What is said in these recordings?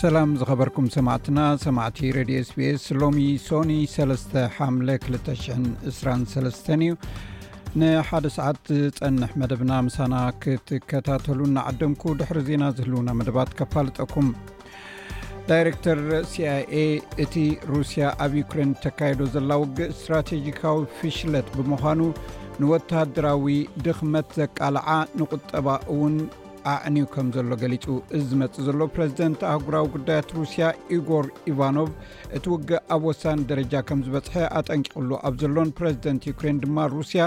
ሰላም ዝኸበርኩም ሰማዕትና ሰማዕቲ ረድዮ ስቤስ ሎሚ ሶኒ 3 ሓምለ 223 እዩ ንሓደ ሰዓት ዝፀንሕ መደብና ምሳና ክትከታተሉ እናዓደምኩ ድሕሪ ዜና ዝህልውና መደባት ከፋልጠኩም ዳይረክተር ሲኣይኤ እቲ ሩስያ ኣብ ዩክሬን ተካይዶ ዘላ ውግእ ስትራቴጂካዊ ፍሽለት ብምዃኑ ንወተሃደራዊ ድኽመት ዘቃልዓ ንቁጠባ እውን ኣዕንዩ ከም ዘሎ ገሊጹ እዚ ዝመጽእ ዘሎ ፕረዚደንት ኣህጉራዊ ጉዳያት ሩስያ ኢጎር ኢቫኖቭ እቲ ውግእ ኣብ ወሳኒ ደረጃ ከም ዝበጽሐ ኣጠንቂቕሉ ኣብ ዘሎን ፕረዚደንት ዩክሬን ድማ ሩስያ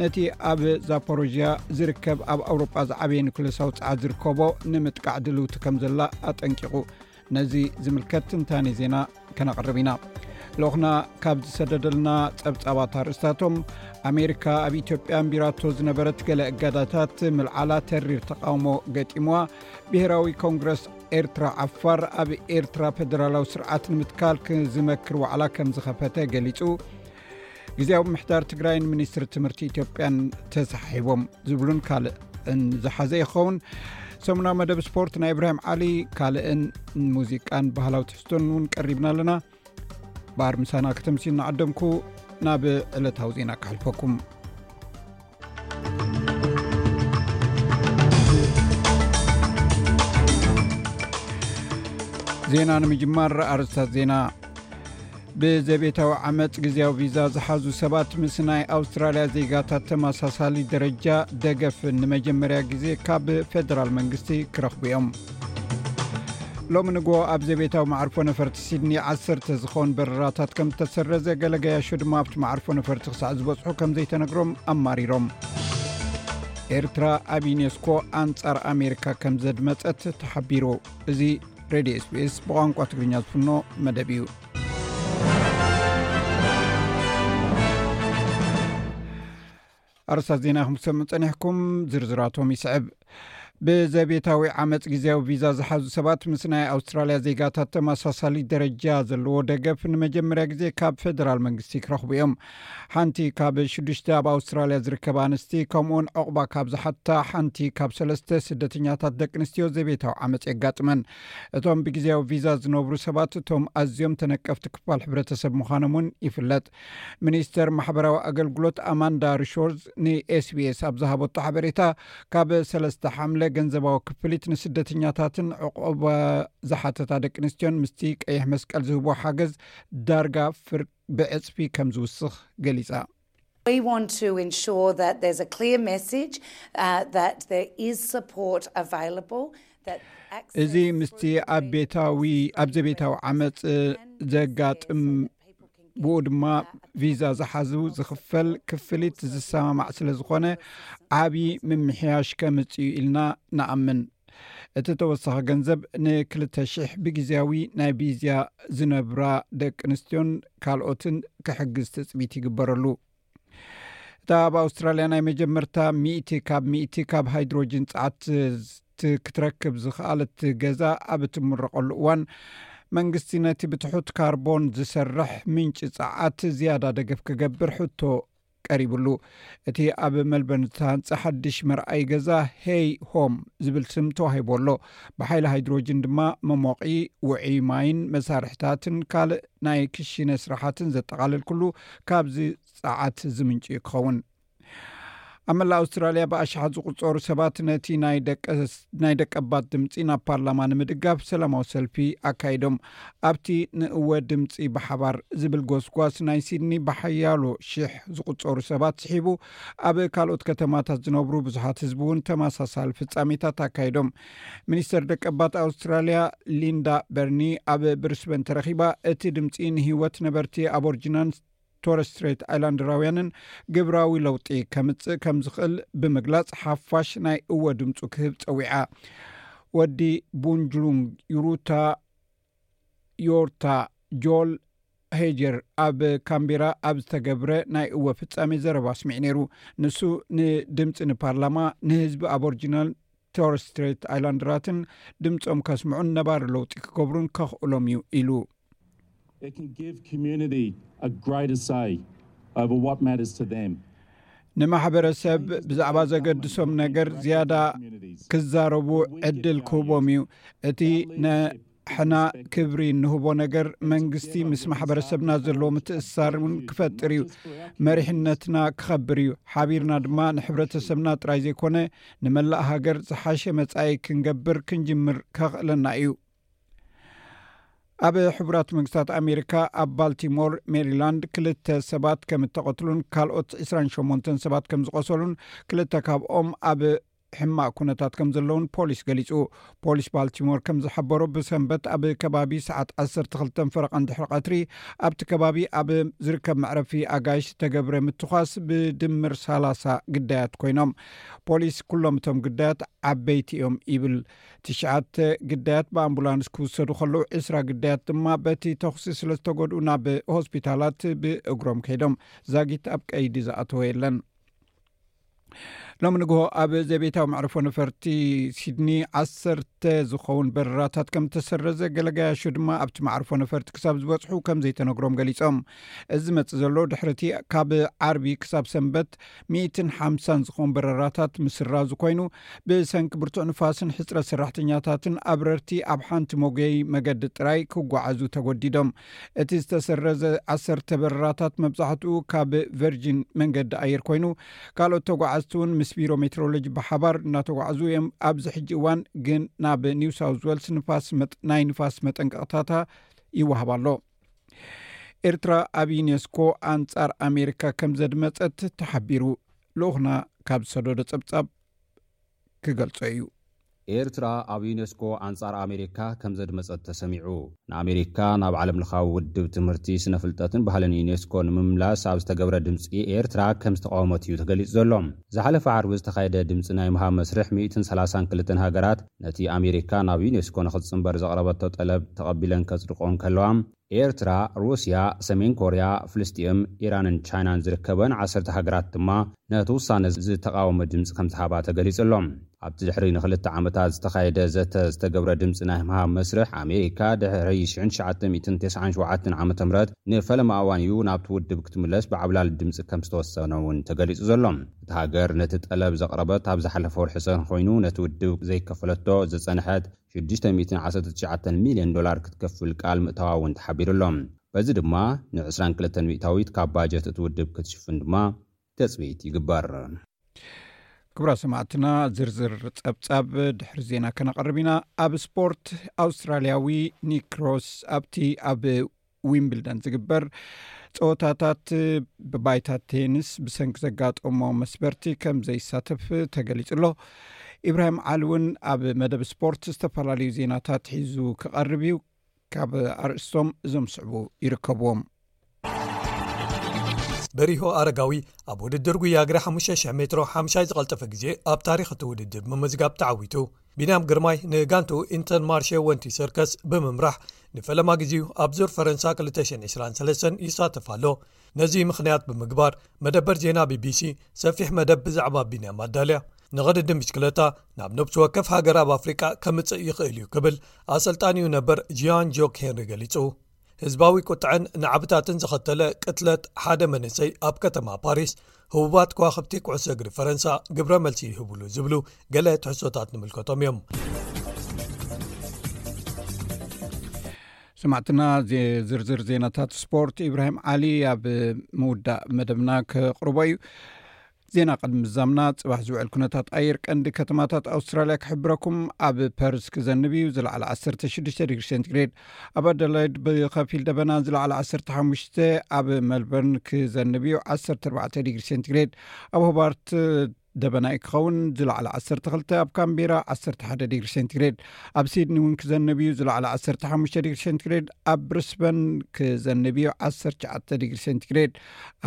ነቲ ኣብ ዛፖሮዥያ ዝርከብ ኣብ ኣውሮጳ ዝዓበየ ኒኩሌሳዊ ፀዓት ዝርከቦ ንምጥቃዕ ድልውቲ ከም ዘላ ኣጠንቂቑ ነዚ ዝምልከት ትንታኒ ዜና ከነቕርብ ኢና ልኡክና ካብ ዝሰደደልና ጸብጻባት ኣርእስታቶም ኣሜሪካ ኣብ ኢትዮጵያ ንቢራቶ ዝነበረት ገለ እገዳታት ምልዓላ ተሪር ተቃውሞ ገጢምዋ ብሄራዊ ኮንግረስ ኤርትራ ዓፋር ኣብ ኤርትራ ፈደራላዊ ስርዓት ንምትካል ክዝመክር ዋዕላ ከም ዝኸፈተ ገሊጹ ግዜኣዊ ምሕዳር ትግራይን ሚኒስትሪ ትምህርቲ ኢትዮጵያን ተሳሒቦም ዝብሉን ካልእን ዝሓዘ ይኸውን ሰሙናዊ መደብ ስፖርት ናይ እብራሂም ዓሊ ካልእን ሙዚቃን ባህላዊ ትሕዝቶን እውን ቀሪብና ኣለና ባር ምሳና ከተምሲ እናዓደምኩ ናብ ዕለታዊ ዜና ክሕልፈኩም ዜና ንምጅማር ኣርስታት ዜና ብዘቤታዊ ዓመፅ ግዜያዊ ቪዛ ዝሓዙ ሰባት ምስ ናይ ኣውስትራልያ ዜጋታት ተመሳሳሊ ደረጃ ደገፍ ንመጀመርያ ግዜ ካብ ፌደራል መንግስቲ ክረኽቡ እዮም ሎሚ ንግሆ ኣብ ዘቤታዊ ማዕርፎ ነፈርቲ ሲድኒ ዓሰርተ ዝኾን በረራታት ከም ዝተሰረዘ ገለ ገያሾ ድማ ኣብቲ መዓርፎ ነፈርቲ ክሳዕ ዝበጽሑ ከም ዘይተነግሮም ኣማሪሮም ኤርትራ ኣብ ዩኔስኮ ኣንጻር ኣሜሪካ ከም ዘድመጸት ተሓቢሩ እዚ ሬድዮ ስቤስ ብቋንቋ ትግርኛ ዝፍኖ መደብ እዩ ኣርስታት ዜና ይኹም ክትሰምዑ ፀኒሕኩም ዝርዝራቶም ይስዕብ ብዘቤታዊ ዓመፅ ግዜያዊ ቪዛ ዝሓዙ ሰባት ምስ ናይ ኣውስትራልያ ዜጋታት ተመሳሳሊ ደረጃ ዘለዎ ደገፍ ንመጀመርያ ግዜ ካብ ፌደራል መንግስቲ ክረኽቡ እዮም ሓንቲ ካብ ሽዱሽተ ኣብ ኣውስትራልያ ዝርከብ ኣንስቲ ከምኡውን ዕቑባ ካብ ዝሓታ ሓንቲ ካብ ሰለስተ ስደተኛታት ደቂ ኣንስትዮ ዘቤታዊ ዓመፅ የጋጥመን እቶም ብግዜያዊ ቪዛ ዝነብሩ ሰባት እቶም ኣዝዮም ተነቀፍቲ ክፋል ሕብረተሰብ ምዃኖም እውን ይፍለጥ ሚኒስተር ማሕበራዊ ኣገልግሎት ኣማንዳ ርሾርዝ ንኤስቢኤስ ኣብ ዝሃበቶ ሓበሬታ ካብ ሰለስተ ሓምለ ገንዘባዊ ክፍሊት ንስደተኛታትን ዕቆባ ዝሓተታ ደቂ ኣንስትዮን ምስቲ ቀይሕ መስቀል ዝህቦ ሓገዝ ዳርጋ ፍር ብዕፅፊ ከም ዝውስኽ ገሊፃ We want to ensure that there's a clear message uh, that there is support available. እዚ ምስቲ ኣብ ቤታዊ ኣብ ዘቤታዊ ዓመፅ ዘጋጥም ብኡ ድማ ቪዛ ዝሓዙ ዝኽፈል ክፍሊት ዝሰማማዕ ስለ ዝኾነ ዓብዪ ምምሕያሽ ከምፅእዩ ኢልና ንኣምን እቲ ተወሳኺ ገንዘብ ንክልተ ሽሕ ብግዜያዊ ናይ ቪዝያ ዝነብራ ደቂ ኣንስትዮን ካልኦትን ክሕግዝ ትፅቢት ይግበረሉ እታ ኣብ ኣውስትራልያ ናይ መጀመርታ ሚእቲ ካብ ሚእቲ ካብ ሃይድሮጅን ፀዓት ክትረክብ ዝክኣለት ገዛ ኣብ እትምረቀሉ እዋን መንግስቲ ነቲ ብትሑት ካርቦን ዝሰርሕ ምንጪ ፀዓት ዝያዳ ደገፍ ክገብር ሕቶ ቀሪብሉ እቲ ኣብ መልበን ዝተሃንፀ ሓድሽ መርኣይ ገዛ ሄይ ሆም ዝብል ስም ተዋሂቦ ኣሎ ብሓይሊ ሃይድሮጅን ድማ መሞቂ ውዒ ማይን መሳርሕታትን ካልእ ናይ ክሽነ ስራሓትን ዘጠቓልል ኩሉ ካብዚ ጸዓት ዝምንጩ እዩ ክኸውን ኣብ መላ ኣውስትራልያ ብኣሽሓት ዝቁፀሩ ሰባት ነቲ ናይ ደቀባት ድምፂ ናብ ፓርላማ ንምድጋፍ ሰላማዊ ሰልፊ ኣካይዶም ኣብቲ ንእወ ድምፂ ብሓባር ዝብል ጎስጓስ ናይ ሲድኒ ብሓያሎ ሽሕ ዝቁፀሩ ሰባት ስሒቡ ኣብ ካልኦት ከተማታት ዝነብሩ ብዙሓት ህዝቢ እውን ተመሳሳሊ ፍፃሜታት ኣካይዶም ሚኒስተር ደቀባት ኣውስትራልያ ሊንዳ በርኒ ኣብ ብሪስበን ተረኺባ እቲ ድምፂ ንሂወት ነበርቲ ኣቦርጅናን ቶረስትሬት ኣይላንድራውያንን ግብራዊ ለውጢ ከምፅእ ከም ዝኽእል ብምግላፅ ሓፋሽ ናይ እወ ድምፁ ክህብ ፀዊዓ ወዲ ቡንጅሉንግ ዩሩታ ዮርታ ጆል ሄጀር ኣብ ካንቢራ ኣብ ዝተገብረ ናይ እወ ፍጻሜ ዘረባ ኣስሚዑ ነይሩ ንሱ ንድምፂ ንፓርላማ ንህዝቢ ኣብ ኦርጅናል ቶርስትሬት ኣይላንድራትን ድምፆም ከስምዑን ነባሪ ለውጢ ክገብሩን ከኽእሎም እዩ ኢሉ ንማሕበረሰብ ብዛዕባ ዘገድሶም ነገር ዝያዳ ክዛረቡ ዕድል ክህቦም እዩ እቲ ንሕና ክብሪ እንህቦ ነገር መንግስቲ ምስ ማሕበረሰብና ዘለዎ ምትእስሳር እውን ክፈጥር እዩ መሪሕነትና ክኸብር እዩ ሓቢርና ድማ ንሕብረተሰብና ጥራይ ዘይኮነ ንመላእ ሃገር ዝሓሸ መፃኢ ክንገብር ክንጅምር ከኽእለና እዩ ኣብ ሕቡራት መንግስታት ኣሜሪካ ኣብ ባልቲሞር ሜሪላንድ ክልተ ሰባት ከም እተቐትሉን ካልኦት 28 ሰባት ከም ዝቆሰሉን ክልተ ካብኦም ኣብ ሕማቅ ኩነታት ከም ዘለውን ፖሊስ ገሊፁ ፖሊስ ባልቲሞር ከም ዝሓበሮ ብሰንበት ኣብ ከባቢ ሰዓት 12 ፈረቐን ድሕሪ ቀትሪ ኣብቲ ከባቢ ኣብ ዝርከብ መዕረፊ ኣጋይሽ ዝተገብረ ምትኳስ ብድምር 30 ግዳያት ኮይኖም ፖሊስ ኩሎም እቶም ግዳያት ዓበይቲ እዮም ይብል ትሽዓተ ግዳያት ብኣምቡላንስ ክውሰዱ ከለዉ ዕስራ ግዳያት ድማ በቲ ተኽሲ ስለ ዝተጎድኡ ናብ ሆስፒታላት ብእግሮም ከይዶም ዛጊት ኣብ ቀይዲ ዝኣተወ የለን ሎሚ ንግሆ ኣብ ዘቤታዊ መዕርፎ ነፈርቲ ሲድኒ ዓሰርተ ዝኸውን በረራታት ከም እተሰረዘ ገለጋያሾ ድማ ኣብቲ መዕርፎ ነፈርቲ ክሳብ ዝበፅሑ ከም ዘይተነግሮም ገሊፆም እዚ መፅእ ዘሎ ድሕርቲ ካብ ዓርቢ ክሳብ ሰንበት ሚእትን ሓምሳን ዝኾን በረራታት ምስራዙ ኮይኑ ብሰንኪ ብርቱዕ ንፋስን ሕፅረት ሰራሕተኛታትን ኣብረርቲ ኣብ ሓንቲ ሞገይ መገዲ ጥራይ ክጓዓዙ ተጎዲዶም እቲ ዝተሰረዘ ዓሰርተ በረራታት መብዛሕትኡ ካብ ቨርጂን መንገዲ ኣየር ኮይኑ ካልኦት ተጓዓዝቲ እውን ምስ ቢሮ ሜትሮሎጂ ብሓባር እናተጓዕዙ እዮም ኣብዚ ሕጂ እዋን ግን ናብ ኒው ሳውዝ ወልስ ንፋስ ናይ ንፋስ መጠንቀቕታታ ይወሃብ ኣሎ ኤርትራ ኣብ ዩኔስኮ ኣንጻር ኣሜሪካ ከም ዘድመጸት ተሓቢሩ ልኡኽና ካብ ዝሰደዶ ጸብጻብ ክገልጾ እዩ ኤርትራ ኣብ ዩኔስኮ ኣንጻር ኣሜሪካ ከም ዘድመጸት ተሰሚዑ ንኣሜሪካ ናብ ዓለም ለኻዊ ውድብ ትምህርቲ ስነ ፍልጠትን ባህልን ዩኔስኮ ንምምላስ ኣብ ዝተገብረ ድምፂ ኤርትራ ከም ዝተቃወመት እዩ ተገሊጹ ዘሎ ዝሓለፈ ዓርቢ ዝተኻየደ ድምጺ ናይ ምሃብ መስርሕ ሚእትን ሰላሳን ክልተን ሃገራት ነቲ ኣሜሪካ ናብ ዩኔስኮ ንኽትጽንበር ዘቕረበቶ ጠለብ ተቐቢለን ከጽድቆ እንከለዋ፣ ኤርትራ፣ ሩስያ፣ ሰሜን ኮርያ፣ ፍልስጤም፣ ኢራንን ቻይናን ዝርከበን ዓሰርተ ሃገራት ድማ ነቲ ውሳነ ዝተቓወመ ድምጺ ከምዝሃባ ተገሊጹ ኣሎ። ኣብቲ ድሕሪ ንክልተ ዓመታት ዝተኻየደ ዘተ ዝተገብረ ድምጺ ናይ ምሃብ መስርሕ፣ ኣሜሪካ ድሕሪ ሽሕን ትሽዓተ ሚእትን ተስዓን ሸውዓተን ዓመተ ምህረት ንፈለማ እዋን እዩ ናብቲ ውድብ ክትምለስ ብዓብላሊ ድምጺ ከምዝተወሰነ'ውን ተገሊጹ ዘሎ። እታ ሃገር ነቲ ጠለብ ዘቕረበት ኣብ ዝሓለፈ ወርሒ ሰነ ኮይኑ፣ ነቲ ውድብ ዘይከፈለቶ ዝጸንሐት ሽዱሽተ ሚእትን ዓሰርተ ትሽዓተን ሚልዮን ዶላር ክትከፍል ቃል ምእታዋ'ውን ተሓቢሩ'ሎ። በዚ ድማ ንዕስራን ክልተን ሚእታዊት ካብ ባጀት እቲ ውድብ ክትሽፍን ድማ ተፅቢት ይግበር። ክብራት ሰማዕትና ዝርዝር ጸብጻብ ድሕሪ ዜና ከነቐርብ ኢና ኣብ ስፖርት ኣውስትራልያዊ ኒክሮስ ኣብቲ ኣብ ዊምብልደን ዝግበር ፀወታታት ብባይታ ቴኒስ ብሰንኪ ዘጋጠሞ መስበርቲ ከም ዘይሳተፍ ተገሊጹ ኣሎ ኢብራሂም ዓሊ እውን ኣብ መደብ ስፖርት ዝተፈላለዩ ዜናታት ሒዙ ክቐርብ እዩ ካብ ኣርእስቶም እዞም ስዕቡ ይርከብዎም በሪሆ ኣረጋዊ ኣብ ውድድር ጉያ ግሪ 5,00 ሜትሮ ሓምሻይ ዝቐልጠፈ ግዜ ኣብ ታሪክ እቲ ውድድር ምምዝጋብ ተዓዊቱ ቢንያም ግርማይ ንጋንቱ ኢንተን ማርሸ ወንቲ ሰርከስ ብምምራሕ ንፈለማ ግዜኡ ኣብ ዙር ፈረንሳ 223 ይሳተፍ ኣሎ ነዚ ምኽንያት ብምግባር መደበር ዜና ቢቢሲ ሰፊሕ መደብ ብዛዕባ ቢንያም ኣዳልያ ንቕድዲ ምሽክለታ ናብ ነብሲ ወከፍ ሃገር ኣብ ኣፍሪቃ ከምጽእ ይኽእል እዩ ክብል ኣሰልጣኒኡ ነበር ጂያን ጆክ ሄንሪ ገሊጹ ህዝባዊ ቁጥዐን ናዕብታትን ዘኸተለ ቅትለት ሓደ መንእሰይ ኣብ ከተማ ፓሪስ ህቡባት ከዋክብቲ ኩዕሶ እግሪ ፈረንሳ ግብረ መልሲ ይህብሉ ዝብሉ ገለ ትሕሶታት ንምልከቶም እዮም ሰማዕትና ዝርዝር ዜናታት ስፖርት ኢብራሂም ዓሊ ኣብ ምውዳእ መደብና ክቕርቦ እዩ ዜና ቅድሚ ምዛምና ፅባሕ ዝውዕል ኩነታት ኣየር ቀንዲ ከተማታት ኣውስትራልያ ክሕብረኩም ኣብ ፐርስ ክዘንብ እዩ ዝለዕለ 16 ዲግሪ ሴንትግሬድ ኣብ ኣደላይድ ብከፊል ደበና ዝለዕለ 15ሽ ኣብ መልበርን ክዘንብ እዩ 14 ዲግሪ ሴንትግሬድ ኣብ ሆባርት ደበናይ ክኸውን ዝለዕለ ዓሰርተ ክልተ ኣብ ካንቢራ ዓሰርተ ሓደ ዲግሪ ሴንቲግሬድ ኣብ ሲድኒ እውን ክዘንብ እዩ ዝለዕለ ዓሰርተ ሓሙሽተ ዲግሪ ሴንቲግሬድ ኣብ ብሪስበን ክዘንብ እዩ ዓሰርተ ሸዓተ ዲግሪ ሴንቲግሬድ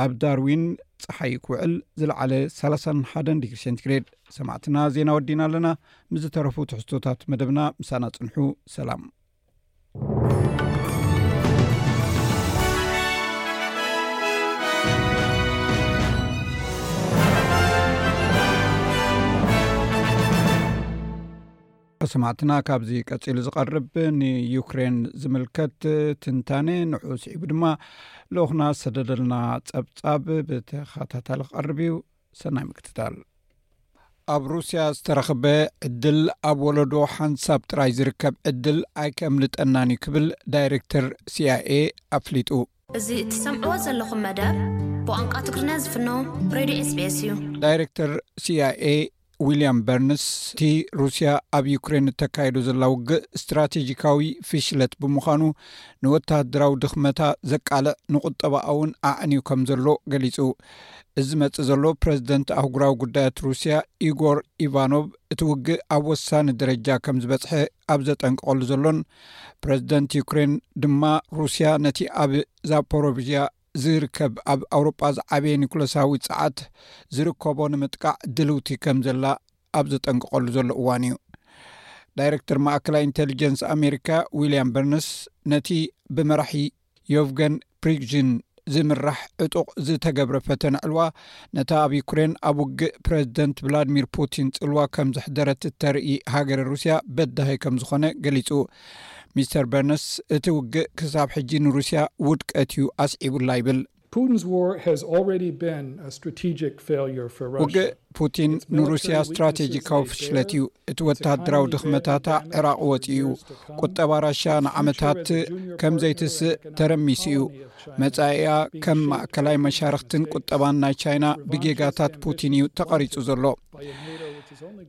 ኣብ ዳርዊን ፀሓይ ክውዕል ዝለዓለ ሰላሳን ሓደን ዲግሪ ሴንቲግሬድ ሰማዕትና ዜና ወዲና ኣለና ምስ ዝተረፉ ትሕዝቶታት መደብና ምሳና ፅንሑ ሰላም ኣስማዕትና ካብዚ ቀፂሉ ዝቐርብ ንዩክሬን ዝምልከት ትንታነ ንዑ ስዒቡ ድማ ልኡክና ዝሰደደልና ፀብፃብ ብተኸታታሊ ክቐርብ እዩ ሰናይ ምክትታል ኣብ ሩስያ ዝተረኽበ ዕድል ኣብ ወለዶ ሓንሳብ ጥራይ ዝርከብ ዕድል ኣይከምልጠናን እዩ ክብል ዳይረክተር ሲኣይኤ ኣፍሊጡ እዚ እትሰምዕዎ ዘለኹም መደብ ብቋንቋ ትግርኛ ዝፍኖ ሬድዮ ስቤስ እዩ ዳይረክተር ሲኣይኤ ዊልያም በርንስ እቲ ሩስያ ኣብ ዩክሬን እተካየዱ ዘላ ውግእ ስትራቴጂካዊ ፍሽለት ብምዃኑ ንወተሃደራዊ ድኽመታ ዘቃልዕ ንቁጠባኣ እውን ኣዕንዩ ከም ዘሎ ገሊጹ እዚ ዝመጽእ ዘሎ ፕረዚደንት ኣህጉራዊ ጉዳያት ሩስያ ኢጎር ኢቫኖቭ እቲ ውግእ ኣብ ወሳኒ ደረጃ ከም ዝበጽሐ ኣብ ዘጠንቅቐሉ ዘሎን ፕረዚደንት ዩክሬን ድማ ሩስያ ነቲ ኣብ ዛፖሮቭዥያ ዝርከብ ኣብ ኣውሮጳ ዝዓበየ ኒኩለሳዊ ፀዓት ዝርከቦ ንምጥቃዕ ድልውቲ ከም ዘላ ኣብ ዘጠንቅቀሉ ዘሎ እዋን እዩ ዳይረክተር ማእከላይ ኢንቴሊጀንስ ኣሜሪካ ዊልያም በርነስ ነቲ ብመራሒ ዮቭገን ፕሪግዥን ዝምራሕ ዕጡቕ ዝተገብረ ፈተነ ዕልዋ ነታ ኣብ ዩክሬን ኣብ ውግእ ፕረዚደንት ቭላድሚር ፑቲን ጽልዋ ከም ዘሕደረት እተርኢ ሃገረ ሩስያ በዳሂ ከም ዝኾነ ገሊጹ ሚስተር በርነስ እቲ ውግእ ክሳብ ሕጂ ንሩስያ ውድቀት እዩ ኣስዒቡላ ይብል ውግእ ፑቲን ንሩስያ ስትራቴጂካዊ ፍሽለት እዩ እቲ ወተሃደራዊ ድኽመታታ ዕራቕ ወፅ እዩ ቁጠባ ራሻ ንዓመታት ከም ዘይትስእ ተረሚሱ እዩ መፃኢያ ከም ማእከላይ መሻርክትን ቁጠባን ናይ ቻይና ብጌጋታት ፑቲን እዩ ተቐሪፁ ዘሎ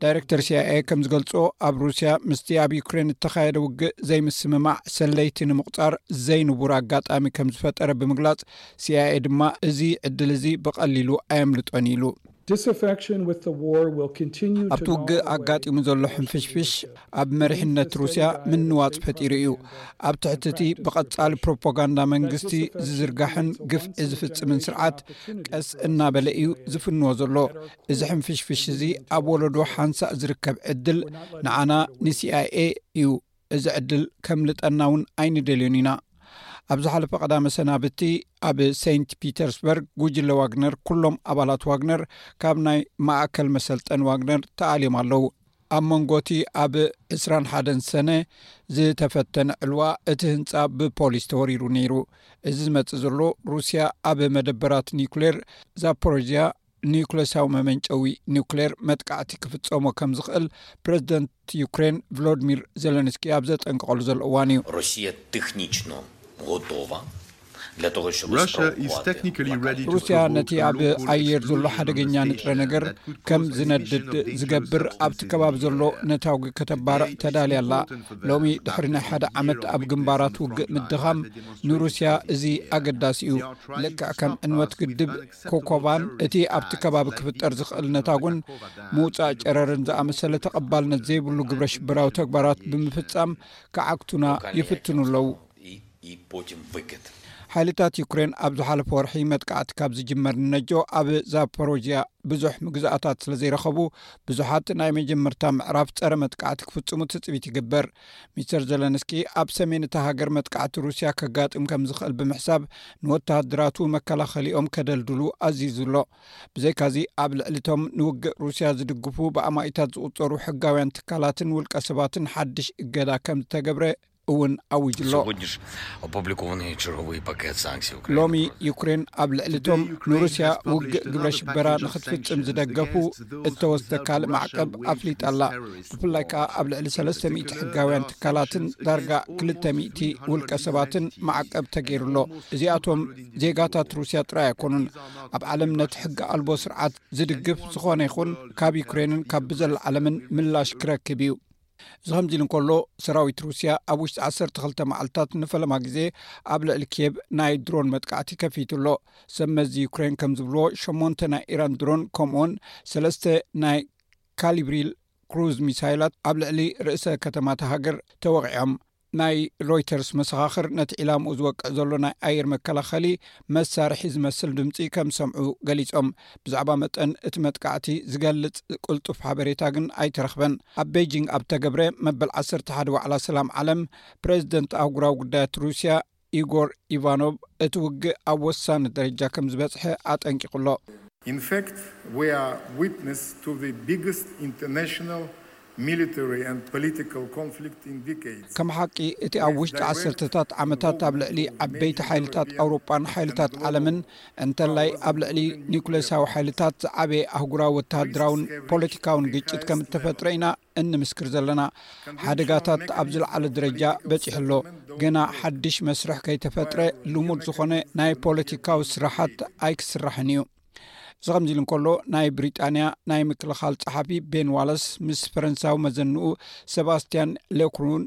ዳይረክተር ሲኣይኤ ከም ዝገልፆ ኣብ ሩስያ ምስቲ ኣብ ዩክሬን እተኻየደ ውግእ ዘይምስምማዕ ሰለይቲ ንምቁፃር ዘይንቡር ኣጋጣሚ ከም ዝፈጠረ ብምግላፅ ሲኣይኤ ድማ እዚ ዕድል እዚ ብቐሊሉ ኣየምልጦን ኢሉ። ኣብቲ ውግእ ኣጋጢሙ ዘሎ ሕንፍሽፍሽ ኣብ መሪሕነት ሩስያ ምንዋፅ ፈጢሩ እዩ ኣብ ትሕቲ እቲ ብቐፃሊ ፕሮፓጋንዳ መንግስቲ ዝዝርጋሕን ግፍዒ ዝፍፅምን ስርዓት ቀስ እናበለ እዩ ዝፍንዎ ዘሎ እዚ ሕንፍሽፍሽ እዚ ኣብ ወለዶ ሓንሳእ ዝርከብ ዕድል ንዓና ንሲኣይኤ እዩ እዚ ዕድል ከምልጠና እውን ኣይንደልዮን ኢና ኣብ ዝሓለፈ ቀዳመ ሰናብቲ ኣብ ሰንት ፒተርስበርግ ጉጅለ ዋግነር ኩሎም ኣባላት ዋግነር ካብ ናይ ማእከል መሰልጠን ዋግነር ተኣልዮም ኣለው ኣብ መንጎ እቲ ኣብ 2ስራሓደን ሰነ ዝተፈተነ ዕልዋ እቲ ህንፃ ብፖሊስ ተወሪሩ ነይሩ እዚ ዝመፅእ ዘሎ ሩስያ ኣብ መደበራት ኒኩሌር ዛፖሮዝያ ኒዩክለሳዊ መመንጨዊ ኒውክሌር መጥቃዕቲ ክፍፀሞ ከም ዝኽእል ፕረዚደንት ዩክሬን ቭሎድሚር ዘለንስኪ ኣብ ዘጠንቀቐሉ ዘሎ እዋን እዩ። ሩስያ ነቲ ኣብ ኣየር ዘሎ ሓደገኛ ንጥረ ነገር ከም ዝነድድ ዝገብር ኣብቲ ከባቢ ዘሎ ነታጒ ከተባርዕ ተዳልያ ኣላ። ሎሚ ድሕሪ ናይ ሓደ ዓመት ኣብ ግንባራት ውግእ ምድኻም ንሩስያ እዚ ኣገዳሲ እዩ። ልክዕ ከም ዕንወት ግድብ ኮኮባን እቲ ኣብቲ ከባቢ ክፍጠር ዝኽእል ነታጉን ምውፃእ ጨረርን ዝኣመሰለ ተቐባልነት ዘይብሉ ግብረ ሽበራዊ ተግባራት ብምፍፃም ክዓግቱና ይፍትኑ ኣለዉ። ሓይልታት ዩክሬን ኣብ ዝሓለፈ ወርሒ መጥቃዕቲ ካብ ዝጅመር ንነጆ ኣብ ዛፖሮዥያ ብዙሕ ምግዛኣታት ስለ ዘይረኸቡ ብዙሓት ናይ መጀመርታ ምዕራፍ ፀረ መጥቃዕቲ ክፍፅሙ ትፅቢት ይግበር። ሚስተር ዘለንስኪ ኣብ ሰሜን እታ ሃገር መጥቃዕቲ ሩስያ ከጋጥም ከም ዝኽእል ብምሕሳብ ንወተሃደራቱ መከላኸሊኦም ከደልድሉ ኣዚዙ ኣሎ ብዘይካዚ ኣብ ልዕሊቶም ንውግእ ሩስያ ዝድግፉ ብኣማኢታት ዝቁፀሩ ሕጋውያን ትካላትን ውልቀ ሰባትን ሓድሽ እገዳ ከም ዝተገብረ እውን ኣውጅ ኣሎ ሎሚ ዩክሬን ኣብ ልዕሊቶም ንሩስያ ውግእ ግብረ ሽበራ ንክትፍፅም ዝደገፉ እተወስደ ካልእ ማዕቀብ ኣፍሊጣ ኣላ ብፍላይ ከኣ ኣብ ልዕሊ ሰለስተ ሚእቲ ሕጋውያን ትካላትን ዳርጋ ክልተ ሚእቲ ውልቀ ሰባትን ማዕቀብ ተገይሩ ኣሎ እዚኣቶም ዜጋታት ሩስያ ጥራይ ኣይኮኑን ኣብ ዓለም ነቲ ሕጊ ኣልቦ ስርዓት ዝድግፍ ዝኾነ ይኹን ካብ ዩክሬንን ካብ ብዘላ ዓለምን ምላሽ ክረክብ እዩ እዚ ከምዚ ኢሉ እንከሎ ሰራዊት ሩስያ ኣብ ውሽጢ 12 መዓልትታት ንፈለማ ግዜ ኣብ ልዕሊ ኬብ ናይ ድሮን መጥቃዕቲ ከፊቱ ኣሎ ሰብመዚ ዩክሬን ከም ዝብልዎ ሸሞንተ ናይ ኢራን ድሮን ከምኡውን ሰለስተ ናይ ካሊብሪል ክሩዝ ሚሳይላት ኣብ ልዕሊ ርእሰ ከተማታ ሃገር ተወቒዖም። ናይ ሮይተርስ መሰኻኽር ነቲ ዒላምኡ ዝወቅዕ ዘሎ ናይ ኣየር መከላኸሊ መሳርሒ ዝመስል ድምፂ ከም ዝሰምዑ ገሊፆም። ብዛዕባ መጠን እቲ መጥቃዕቲ ዝገልፅ ቅልጡፍ ሓበሬታ ግን ኣይተረኽበን። ኣብ ቤይጂንግ ኣብ ዝተገብረ መበል ዓሰርተ ሓደ ዋዕላ ሰላም ዓለም ፕረዚደንት ኣህጉራዊ ጉዳያት ሩሲያ ኢጎር ኢቫኖቭ እቲ ውግእ ኣብ ወሳኒ ደረጃ ከም ዝበጽሐ ኣጠንቂቑ ኣሎ። ከም ሓቂ እቲ ኣብ ውሽጢ ዓሰርተታት ዓመታት ኣብ ልዕሊ ዓበይቲ ሓይልታት ኣውሮጳን ሓይልታት ዓለምን እንተላይ ኣብ ልዕሊ ኒኩሌሳዊ ሓይልታት ዝዓበየ ኣህጉራዊ ወተሃደራውን ፖለቲካውን ግጭት ከም እተፈጥረ ኢና እንምስክር ዘለና። ሓደጋታት ኣብ ዝለዓለ ደረጃ በፂሑ ኣሎ። ገና ሓድሽ መስርሕ ከይተፈጥረ ልሙድ ዝኾነ ናይ ፖለቲካዊ ስራሓት ኣይክስራሕን እዩ። እዚ ከምዚ ኢሉ እንከሎ ናይ ብሪጣንያ ናይ ምክልኻል ፀሓፊ ቤን ዋለስ ምስ ፈረንሳዊ መዘንኡ ሰባስትያን ሌኩሩን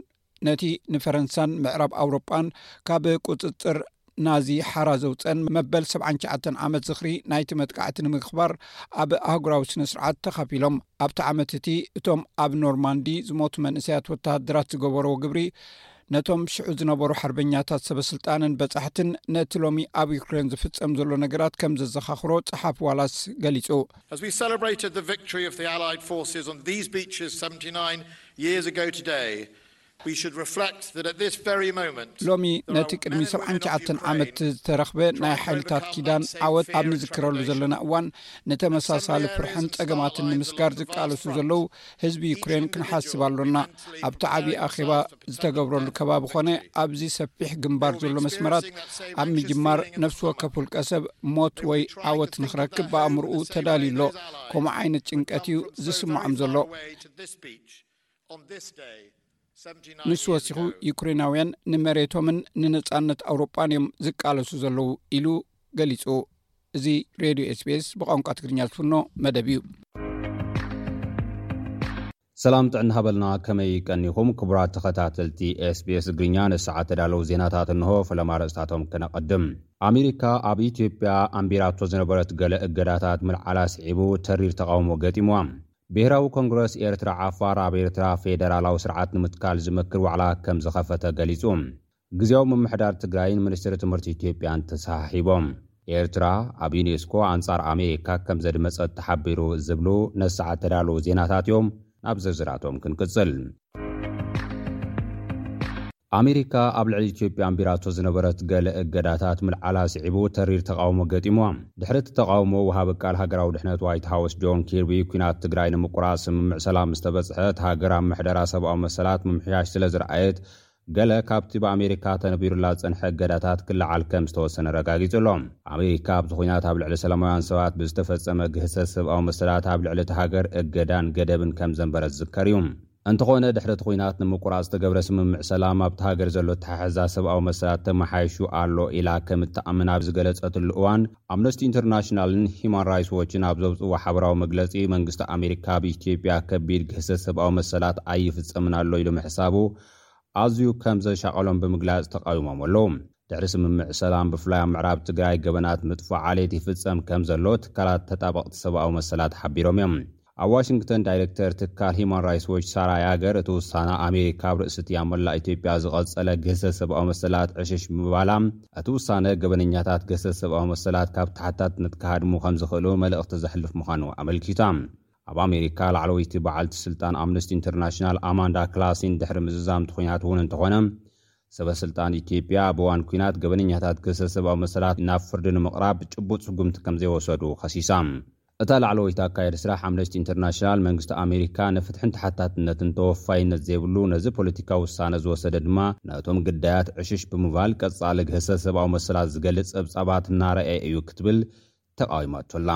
ነቲ ንፈረንሳን ምዕራብ ኣውሮጳን ካብ ቁፅፅር ናዚ ሓራ ዘውፀን መበል 79 ዓመት ዝኽሪ ናይቲ መጥቃዕቲ ንምክባር ኣብ ኣህጉራዊ ስነ ስርዓት ተኻፊሎም ኣብቲ ዓመት እቲ እቶም ኣብ ኖርማንዲ ዝሞቱ መንእሰያት ወተሃደራት ዝገበርዎ ግብሪ ነቶም ሽዑ ዝነበሩ ሓርበኛታት ሰበስልጣንን በፃሕትን ነቲ ሎሚ ኣብ ዩክሬን ዝፍፀም ዘሎ ነገራት ከም ዘዘኻኽሮ ፀሓፍ ዋላስ ገሊፁ Years ago today, we should reflect that at this very moment, ሎሚ ነቲ ቅድሚ ሰብዓን ትሽዓተን ዓመት ዝተረኽበ ናይ ሓይልታት ኪዳን ዓወት ኣብ ንዝክረሉ ዘለና እዋን ንተመሳሳሊ ፍርሕን ጸገማትን ንምስጋር ዝቃለሱ ዘለዉ ህዝቢ ዩክሬን ክንሓስብ ኣሎና። ኣብቲ ዓቢ ኣኼባ ዝተገብረሉ ከባቢ ኮነ ኣብዚ ሰፊሕ ግንባር ዘሎ መስመራት ኣብ ምጅማር ነፍሲ ወከፍ ውልቀ ሰብ ሞት ወይ ዓወት ንኽረክብ ብኣእምርኡ ተዳልዩ ኣሎ። ከምኡ ዓይነት ጭንቀት እዩ ዝስምዖም ዘሎ። ንሱ ወሲኹ ዩክሬናውያን ንመሬቶምን ንነፃነት ኣውሮጳን እዮም ዝቃለሱ ዘለዉ ኢሉ ገሊጹ እዚ ሬድዮ ስቤስ ብቋንቋ ትግርኛ ዝፍኖ መደብ እዩ ሰላም ጥዕና ሃበልና ከመይ ቀኒኹም ክቡራት ተኸታተልቲ ስቤስ ትግርኛ ንሰዓት ተዳለዉ ዜናታት እንሆ ፈለማ ርእስታቶም ክነቐድም ኣሜሪካ ኣብ ኢትዮጵያ ኣንቢራቶ ዝነበረት ገለ እገዳታት ምልዓላ ስዒቡ ተሪር ተቓውሞ ገጢምዋ ብሄራዊ ኮንግረስ ኤርትራ ዓፋር ኣብ ኤርትራ ፌደራላዊ ስርዓት ንምትካል ዝምክር ዋዕላ ከምዝኸፈተ ገሊጹ። ግዝያዊ ምምሕዳር ትግራይን ሚኒስትሪ ትምህርቲ ኢትዮጵያን ተሰሓሒቦም። ኤርትራ ኣብ ዩኔስኮ ኣንጻር ኣሜሪካ ከምዘድመጸት ተሓቢሩ ዝብሉ ነሰዓ እተዳለዉ ዜናታት'ዮም። ናብ ዝርዝራቶም ክንቅጽል። ኣሜሪካ ኣብ ልዕሊ ኢትዮጵያ ኣንቢራቶ ዝነበረት ገለ እገዳታት ምልዓላ ስዒቡ ተሪር ተቓውሞ ገጢምዋ። ድሕሪ እቲ ተቓውሞ ወሃቢ ቃል ሃገራዊ ድሕነት ዋይት ሃውስ ጆን ኪርቢ ኲናት ትግራይ ንምቁራጽ ስምምዕ ሰላም ምስ ተበጽሐ እታ ሃገር ኣብ ምሕደራ ሰብኣዊ መሰላት ምምሕያሽ ስለ ዝርኣየት ገለ ካብቲ ብኣሜሪካ ተነቢሩላ ዝጸንሐ እገዳታት ክለዓል ከም ዝተወሰነ ረጋጊጹ ኣሎ። ኣሜሪካ ኣብዚ ኲናት ኣብ ልዕሊ ሰላማውያን ሰባት ብዝተፈጸመ ግህሰት ሰብኣዊ መሰላት ኣብ ልዕሊ እታ ሃገር እገዳን ገደብን ከም ዘንበረት ዝዝከር እዩ። እንተኾነ ድሕሪ እቲ ኹናት ንምቁራፅ ዝተገብረ ስምምዕ ሰላም ኣብታ ሃገር ዘሎ ኣተሓሕዛ ሰብኣዊ መሰላት ተመሓይሹ ኣሎ ኢላ ከም እትኣምን ኣብ ዝገለፀትሉ እዋን ኣምነስቲ ኢንተርናሽናልን ሂዩማን ራይትስ ዎችን ኣብ ዘውፅእዎ ሓበራዊ መግለፂ መንግስቲ ኣሜሪካ ኣብ ኢትዮጵያ ከቢድ ግህሰት ሰብኣዊ መሰላት ኣይፍፀምን ኣሎ ኢሉ ምሕሳቡ ኣዝዩ ከም ዘሻቐሎም ብምግላፅ ተቓዊሞም ኣለው። ድሕሪ ስምምዕ ሰላም ብፍላይ ኣብ ምዕራብ ትግራይ ገበናት ምጥፋእ ዓሌት ይፍፀም ከምዘሎ ትካላት ተጣበቕቲ ሰብኣዊ መሰላት ሓቢሮም እዮም። ኣብ ዋሽንግተን ዳይሬክተር ትካል ሂዩማን ራይትስ ዎች ሳራ ያገር እቲ ውሳነ ኣሜሪካ ኣብ ርእሲቲ ኣብ መላእ ኢትዮጵያ ዝቐፀለ ግህሰት ሰብኣዊ መሰላት ዕሽሽ ብምባላ እቲ ውሳነ ገበነኛታት ግህሰት ሰብኣዊ መሰላት ካብ ተሓታትነት ክሃድሙ ከምዝኽእሉ መልእኽቲ ዘሕልፍ ምዃኑ ኣመልኪታ። ኣብ ኣሜሪካ ላዕለወይቲ በዓልቲ ስልጣን ኣምነስቲ ኢንተርናሽናል ኣማንዳ ክላሲን ድሕሪ ምዝዛምቲ ኲናት እውን እንተኾነ ሰበ ስልጣን ኢትዮጵያ ኣብ እዋን ኲናት ገበነኛታት ግህሰት ሰብኣዊ መሰላት ናብ ፍርዲ ንምቕራብ ጭቡጥ ስጉምቲ ከምዘይወሰዱ ኸሲሳ። እታ ላዕለወይቲ ኣካያዲ ስራሕ ኣምነስቲ ኢንተርናሽናል መንግስቲ ኣሜሪካ ንፍትሕን ተሓታትነትን ተወፋይነት ዘይብሉ ነዚ ፖለቲካዊ ውሳነ ዝወሰደ ድማ ነቶም ግዳያት ዕሽሽ ብምባል ቀፃሊ ግህሰት ሰብኣዊ መሰላት ዝገልፅ ፀብፃባት እናርኣየ እዩ ክትብል ተቓዊማቶ ኣላ።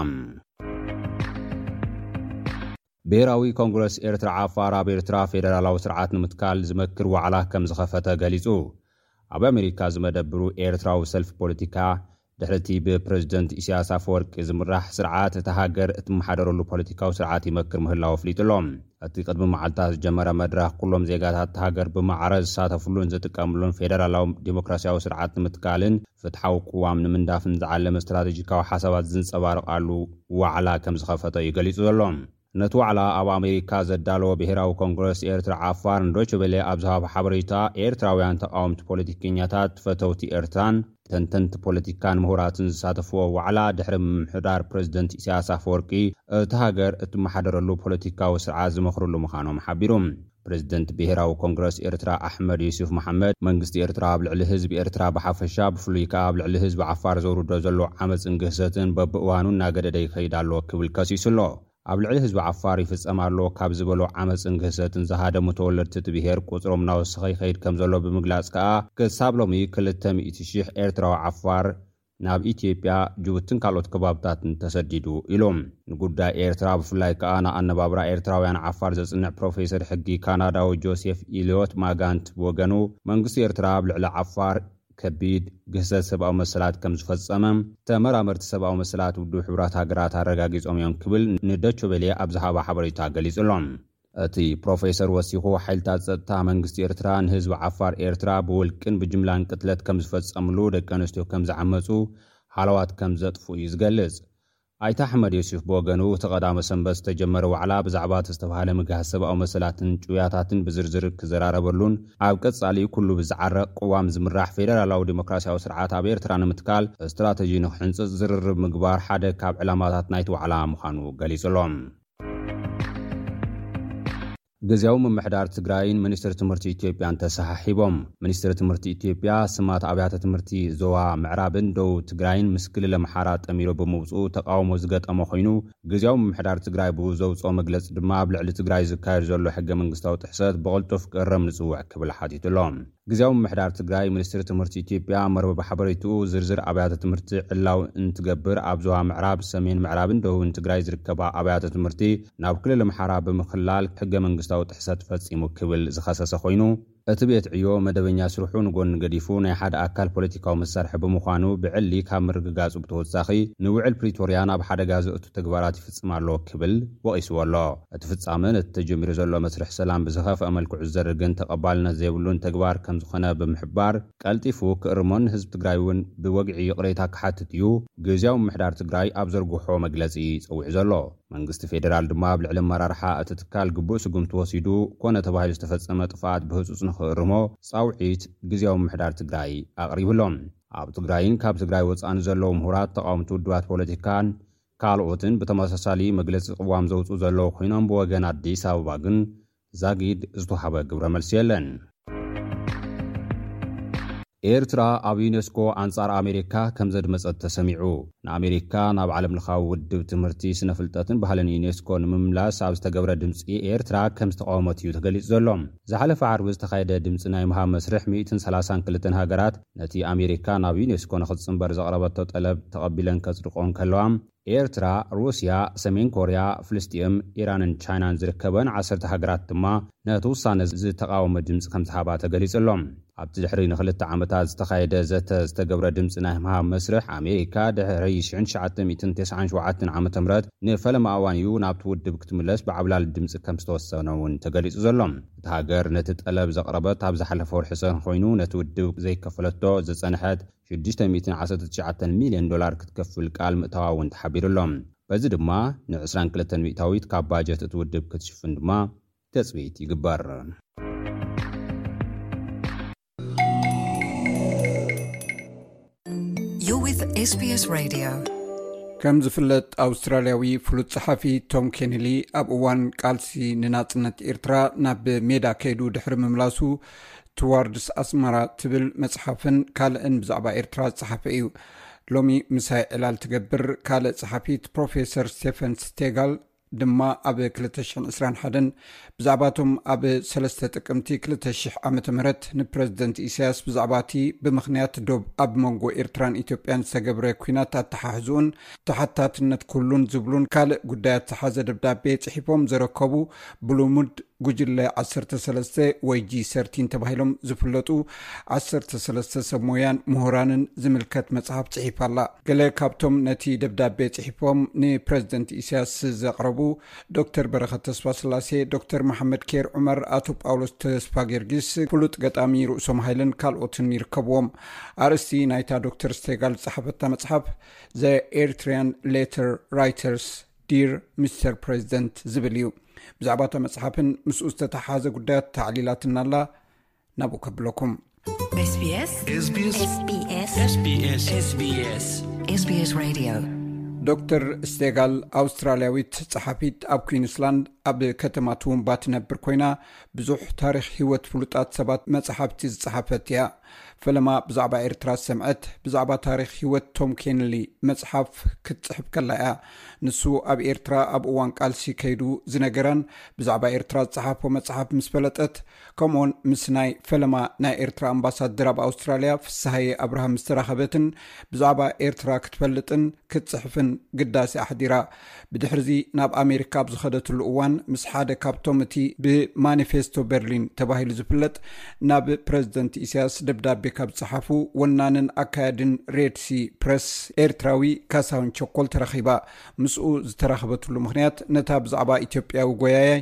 ብሄራዊ ኮንግረስ ኤርትራ ዓፋር ኣብ ኤርትራ ፌደራላዊ ስርዓት ንምትካል ዝመክር ዋዕላ ከምዝኸፈተ ገሊጹ። ኣብ ኣሜሪካ ዝመደብሩ ኤርትራዊ ሰልፊ ፖለቲካ ድሕሪ እቲ ብፕረዚደንት ኢሳያስ ኣፈወርቂ ዝምራሕ ስርዓት እታ ሃገር እትመሓደረሉ ፖለቲካዊ ስርዓት ይመክር ምህላዉ ኣፍሊጡ ኣሎ። እቲ ቅድሚ መዓልታት ዝጀመረ መድረኽ ኩሎም ዜጋታት እታ ሃገር ብማዕረ ዝሳተፍሉን ዝጥቀምሉን ፌደራላዊ ዴሞክራሲያዊ ስርዓት ንምትካልን ፍትሓዊ ቅዋም ንምንዳፍን ዝዓለመ ስትራተጂካዊ ሓሳባት ዝንጸባረቓሉ ዋዕላ ከም ዝኸፈተ'ዩ ገሊጹ ዘሎ። ነቲ ዋዕላ ኣብ ኣሜሪካ ዘዳለወ ብሄራዊ ኮንግረስ ኤርትራ ዓፋር ንዶቸ ቬለ ኣብ ዝሃቦ ሓበሬታ፣ ኤርትራውያን ተቓወምቲ ፖለቲከኛታት፣ ፈተውቲ ኤርትራን ተንተንቲ ፖለቲካን ምሁራትን ዝሳተፍዎ ዋዕላ ድሕሪ ምምሕዳር ፕረዚደንት ኢሳያስ ኣፈወርቂ እታ ሃገር እትመሓደረሉ ፖለቲካዊ ስርዓት ዝመኽርሉ ምዃኖም ሓቢሩ። ፕረዚደንት ብሄራዊ ኮንግረስ ኤርትራ ኣሕመድ ዩሱፍ መሓመድ፣ መንግስቲ ኤርትራ ኣብ ልዕሊ ህዝቢ ኤርትራ ብሓፈሻ፣ ብፍሉይ ከኣ ኣብ ልዕሊ ህዝቢ ዓፋር ዘውርዶ ዘሎ ዓመጽን ግህሰትን በብእዋኑ እናገደደ ይኸይድ ኣሎ ክብል ከሲሱ ኣሎ። ኣብ ልዕሊ ህዝቢ ዓፋር ይፍጸም ኣሎ ካብ ዝበሎ ዓመጽን ግህሰትን ዝሃደሙ ተወለድቲ'ቲ ብሄር ቁጽሮም እናወሰኸ ይኸይድ ከምዘሎ ብምግላጽ ከኣ ክሳብ ሎሚ ክልተ ሚእቲ ሽሕ ኤርትራዊ ዓፋር ናብ ኢትዮጵያ፣ ጅቡትን ካልኦት ከባብታትን ተሰዲዱ ኢሉ። ንጉዳይ ኤርትራ ብፍላይ ከኣ ንኣነባብራ ኤርትራውያን ዓፋር ዘጽንዕ ፕሮፌሰር ሕጊ ካናዳዊ ጆሴፍ ኢልዮት ማጋንት ብወገኑ፣ መንግስቲ ኤርትራ ኣብ ልዕሊ ዓፋር ከቢድ ግህሰት ሰብኣዊ መሰላት ከም ዝፈጸመ ተመራመርቲ ሰብኣዊ መሰላት ውድብ ሕቡራት ሃገራት ኣረጋጊጾም እዮም ክብል ንዶቸ ቬለ ኣብ ዝሃባ ሓበሬታ ገሊጹ ኣሎ። እቲ ፕሮፌሰር ወሲኹ፣ ሓይልታት ጸጥታ መንግስቲ ኤርትራ ንህዝቢ ዓፋር ኤርትራ ብውልቅን ብጅምላን ቅትለት ከም ዝፈጸምሉ፣ ደቂ ኣንስትዮ ከም ዝዓመጹ፣ ሃለዋት ከም ዘጥፍኡ እዩ ዝገልጽ። ኣይተ ኣሕመድ ዮሱፍ ብወገኑ፣ እቲ ቀዳመ ሰንበት ዝተጀመረ ዋዕላ ብዛዕባ እቲ ዝተብሃለ ምግሃስ ሰብኣዊ መሰላትን ጭውያታትን ብዝርዝር ክዘራረበሉን ኣብ ቀጻሊ ኩሉ ብዝዓረቕ ቅዋም ዝምራሕ ፌደራላዊ ዲሞክራሲያዊ ስርዓት ኣብ ኤርትራ ንምትካል ስትራተጂ ንክሕንጽጽ ዝርርብ ምግባር ሓደ ካብ ዕላማታት ናይቲ ዋዕላ ምዃኑ ገሊጹ'ሎ። ግዝያዊ ምምሕዳር ትግራይን ሚኒስትሪ ትምህርቲ ኢትዮጵያን ተሰሓሒቦም። ሚኒስትሪ ትምህርቲ ኢትዮጵያ ስማት ኣብያተ ትምህርቲ ዞባ ምዕራብን ደቡብ ትግራይን ምስ ክልል ኣምሓራ ጠሚሩ ብምውፅኡ ተቓውሞ ዝገጠሞ ኮይኑ ግዝያዊ ምምሕዳር ትግራይ ብዘውፅኦ መግለፂ ድማ ኣብ ልዕሊ ትግራይ ዝካየድ ዘሎ ሕገ መንግስታዊ ጥሕሰት ብቕልጡፍ ክእረም ንፅውዕ ክብል ሓቲቱ'ሎ። ግዝያዊ ምምሕዳር ትግራይ ሚኒስትሪ ትምህርቲ ኢትዮጵያ መርበብ ሓበሬትኡ ዝርዝር ኣብያተ ትምህርቲ ዕላዊ እንትገብር ኣብ ዞባ ምዕራብ፣ ሰሜን ምዕራብን ደቡብን ትግራይ ዝርከባ ኣብያተ ትምህርቲ ናብ ክልል ኣምሓራ ብምኽላል ሕገ መንግስታዊ ጥሕሰት ፈፂሙ ክብል ዝኸሰሰ ኮይኑ እቲ ቤት ዕዮ መደበኛ ስርሑ ንጎኒ ገዲፉ ናይ ሓደ ኣካል ፖለቲካዊ መሳርሒ ብምዃኑ ብዕሊ ካብ ምርግጋፁ ብተወሳኺ ንውዕል ፕሪቶርያ ናብ ሓደጋ ዘእቱ ተግባራት ይፍፅም ኣሎ ክብል ወቒስዎ ኣሎ። እቲ ፍጻመ ነቲ ተጀሚሩ ዘሎ መስርሕ ሰላም ብዝኸፍኣ መልክዑ ዝዘርግን ተቐባልነት ዘይብሉን ተግባር ከምዝኾነ ብምሕባር፣ ቀልጢፉ ክእርሞን ንህዝቢ ትግራይ እውን ብወግዒ ይቕሬታ ክሓትት እዩ ግዝያዊ ምምሕዳር ትግራይ ኣብ ዘርግሖ መግለጺ ጸዊዑ ዘሎ። መንግስቲ ፌደራል ድማ ኣብ ልዕሊ ኣመራርሓ እቲ ትካል ግቡእ ስጉምቲ ወሲዱ ኮነ ተባሂሉ ዝተፈጸመ ጥፍኣት ብህጹጽ ንኽእርሞ ጻውዒት ግዝያዊ ምምሕዳር ትግራይ ኣቕሪቡ ኣሎ። ኣብ ትግራይን ካብ ትግራይ ወጻእን ዘለዉ ምሁራት፣ ተቓወምቲ ውድባት ፖለቲካን ካልኦትን ብተመሳሳሊ መግለፂ ቅዋም ዘውፅኡ ዘለዉ ኮይኖም ብወገን ኣዲስ ኣበባ ግን ዛጊድ ዝተውሃበ ግብረ መልሲ የለን። ኤርትራ ኣብ ዩኔስኮ ኣንጻር ኣሜሪካ ከም ዘድመጸት ተሰሚዑ። ንኣሜሪካ ናብ ዓለም ለኻዊ ውድብ ትምህርቲ ስነ ፍልጠትን ባህልን ዩኔስኮ ንምምላስ ኣብ ዝተገብረ ድምጺ ኤርትራ ከም ዝተቓወመት እዩ ተገሊጹ ዘሎ። ዝሓለፈ ዓርቢ ዝተኻየደ ድምጺ ናይ ምሃብ መስርሕ ሚእትን ሰላሳን ክልተን ሃገራት ነቲ ኣሜሪካ ናብ ዩኔስኮ ንኽትጽንበር ዘቕረበቶ ጠለብ ተቐቢለን ከጽድቕኦ እንከለዋ፣ ኤርትራ፣ ሩስያ፣ ሰሜን ኮርያ፣ ፍልስጤም፣ ኢራንን ቻይናን ዝርከበኣን ዓሰርተ ሃገራት ድማ ነቲ ውሳነ ዝተቓወመ ድምጺ ከምዝሃባ ተገሊጹ ኣሎ። ኣብቲ ድሕሪ ንኽልተ ዓመታት ዝተኻየደ ዘተ ዝተገብረ ድምጺ ናይ ምሃብ መስርሕ፣ ኣሜሪካ ድሕሪ ሽሕን ትሽዓተ ሚእትን ተስዓን ሸውዓተን ዓመተ ምህረት ንፈለማ እዋን እዩ ናብቲ ውድብ ክትምለስ ብዓብላሊ ድምጺ ከምዝተወሰነ'ውን ተገሊጹ ዘሎ። እታ ሃገር ነቲ ጠለብ ዘቕረበት ኣብ ዝሓለፈ ወርሒ ሰነ ኮይኑ፣ ነቲ ውድብ ዘይከፈለቶ ዝጸንሐት ሽዱሽተ ሚእትን ዓሰርተ ትሽዓተን ሚልዮን ዶላር ክትከፍል ቃል ምእታዋ'ውን ተሓቢሩ'ሎ። በዚ ድማ ንዕስራን ክልተን ሚእታዊት ካብ ባጀት እቲ ውድብ ክትሽፍን ድማ ተፅቢት ይግበር። You're with SBS Radio. ከም ዝፍለጥ ኣውስትራልያዊ ፍሉጥ ጸሓፊ ቶም ኬንሊ ኣብ እዋን ቃልሲ ንናጽነት ኤርትራ ናብ ሜዳ ከይዱ ድሕሪ ምምላሱ ትዋርድስ ኣስመራ ትብል መጽሓፍን ካልእን ብዛዕባ ኤርትራ ዝጸሓፈ እዩ ሎሚ ምሳይ ዕላል ትገብር ካልእ ጸሓፊት ፕሮፌሰር ስቴፈን ስቴጋል ድማ ኣብ 221 ብዛዕባቶም ኣብ ሰለስተ ጥቅምቲ 2000 ዓ ም ንፕረዚደንት ኢሳያስ ብዛዕባ እቲ ብምኽንያት ዶብ ኣብ መንጎ ኤርትራን ኢትዮጵያን ዝተገብረ ኩናት ኣተሓሕዝኡን ተሓታትነት ኩሉን ዝብሉን ካልእ ጉዳያት ዝሓዘ ደብዳቤ ጽሒፎም ዘረከቡ ብልሙድ ጉጅለ 13 ወይ ጂ ሰርቲን ተባሂሎም ዝፍለጡ 13 ሰብ ሞያን ምሁራንን ዝምልከት መጽሓፍ ጽሒፋ ኣላ ገለ ካብቶም ነቲ ደብዳቤ ጽሒፎም ንፕረዚደንት ኢሳያስ ዘቕረቡ፣ ዶክተር በረኸት ተስፋስላሴ፣ ዶክተር መሓመድ ኬር ዑመር፣ ኣቶ ጳውሎስ ተስፋጌርጊስ፣ ፍሉጥ ገጣሚ ርእሶም ሃይለን ካልኦትን ይርከብዎም። ኣርእስቲ ናይታ ዶክተር ስቴጋል ዝጸሓፈታ መጽሓፍ ዘ ኤርትርያን ሌተር ራይተርስ ዲር ሚስተር ፕረዚደንት ዝብል እዩ። ብዛዕባ እታ መጽሓፍን ምስኡ ዝተተሓሓዘ ጉዳያት ተዕሊላትና ኣላ። ናብኡ ከብለኩም ዶክተር ስቴጋል ኣውስትራልያዊት ፀሓፊት ኣብ ኩንስላንድ ኣብ ከተማ ትውንባ ትነብር ኮይና ብዙሕ ታሪክ ሂወት ፍሉጣት ሰባት መፅሓፍቲ ዝፀሓፈት እያ ፈለማ ብዛዕባ ኤርትራ ዝሰምዐት ብዛዕባ ታሪክ ሂወት ቶም ኬንሊ መፅሓፍ ክትፅሕፍ ከላ እያ ንሱ ኣብ ኤርትራ ኣብ እዋን ቃልሲ ከይዱ ዝነገራን ብዛዕባ ኤርትራ ዝፀሓፎ መፅሓፍ ምስ ፈለጠት ከምኡውን ምስ ናይ ፈለማ ናይ ኤርትራ ኣምባሳደር ኣብ ኣውስትራልያ ፍስሃየ ኣብርሃም ዝተራኸበትን ብዛዕባ ኤርትራ ክትፈልጥን ክትፅሕፍን ግዳሲ ኣሕዲራ ብድሕርዚ ናብ ኣሜሪካ ኣብ ዝኸደትሉ እዋን ምስ ሓደ ካብቶም እቲ ብማኒፌስቶ በርሊን ተባሂሉ ዝፍለጥ ናብ ፕረዚደንት ኢሳያስ ደብዳቤ ካብ ዝፀሓፉ ወናንን ኣካያድን ሬድሲ ፕረስ ኤርትራዊ ካሳውን ቸኮል ተረኺባ ምስኡ ዝተራኸበትሉ ምክንያት ነታ ብዛዕባ ኢትዮጵያዊ ጎያያይ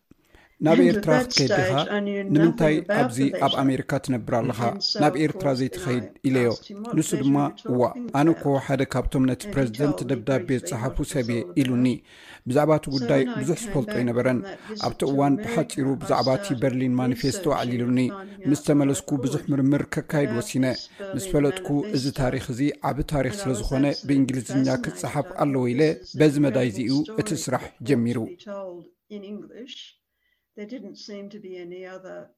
ናብ ኤርትራ ክትከይድ ዲኻ ንምንታይ ኣብዚ ኣብ ኣሜሪካ ትነብር ኣለኻ ናብ ኤርትራ ዘይትኸይድ ኢለዮ ንሱ ድማ እዋ ኣነ ኮ ሓደ ካብቶም ነቲ ፕረዚደንት ደብዳቤ ዝፀሓፉ ሰብ እየ ኢሉኒ ብዛዕባ እቲ ጉዳይ ብዙሕ ዝፈልጦ ኣይነበረን ኣብቲ እዋን ብሓፂሩ ብዛዕባ እቲ በርሊን ማኒፌስቶ ኣዕሊሉኒ ምስ ተመለስኩ ብዙሕ ምርምር ከካይድ ወሲነ ምስ ፈለጥኩ እዚ ታሪክ እዚ ዓብ ታሪክ ስለዝኾነ ብእንግሊዝኛ ክፀሓፍ ኣለዎ ኢለ በዚ መዳይ እዚ እዩ እቲ ስራሕ ጀሚሩ ብ in English. There didn't seem to be any other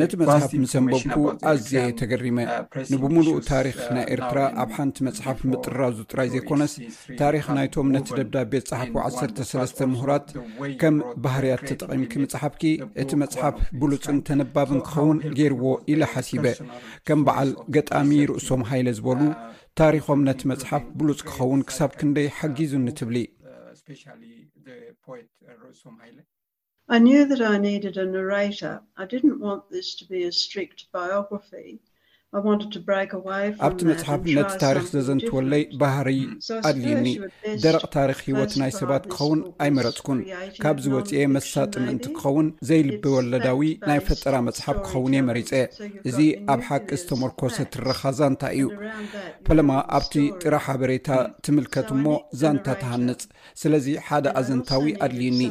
ነቲ መጽሓፍ ምስ ኣንበብኩ ኣዝየ ተገሪመ uh, ንብምሉእ ታሪክ uh, ናይ ኤርትራ ኣብ ሓንቲ መጽሓፍ ምጥራዙ ጥራይ ዘይኮነስ ታሪክ ናይቶም ነቲ ደብዳቤ ዝጸሓፉ 13 ምሁራት ከም ባህርያት ተጠቒምኪ ምጽሓፍኪ እቲ መጽሓፍ ብሉፅን ተነባብን ክኸውን ገይርዎ ኢለ ሓሲበ ከም በዓል ገጣሚ ርእሶም ሃይለ ዝበሉ uh, ታሪኾም ነቲ መጽሓፍ ብሉጽ ክኸውን ክሳብ ክንደይ ሓጊዙኒ ትብሊ? ኣብቲ መጽሓፍ ነቲ ታሪኽ ዘዘንትወለይ ባህሪ ኣድልዩኒ። ደረቕ ታሪኽ ህይወት ናይ ሰባት ክኸውን ኣይመረጽኩን። ካብዚ ወጽኤ መሳጢ ምእንቲ ክኸውን ዘይልቢ ወለዳዊ ናይ ፈጠራ መጽሓፍ ክኸውን እየ መሪጸ። እዚ ኣብ ሓቂ ዝተመርኮሰ ትረኻ ዛንታ እዩ ፈለማ ኣብቲ ጥረ ሓበሬታ ትምልከት እሞ ዛንታ ትሃንፅ ስለዚ ሓደ ኣዘንታዊ ኣድልዩኒ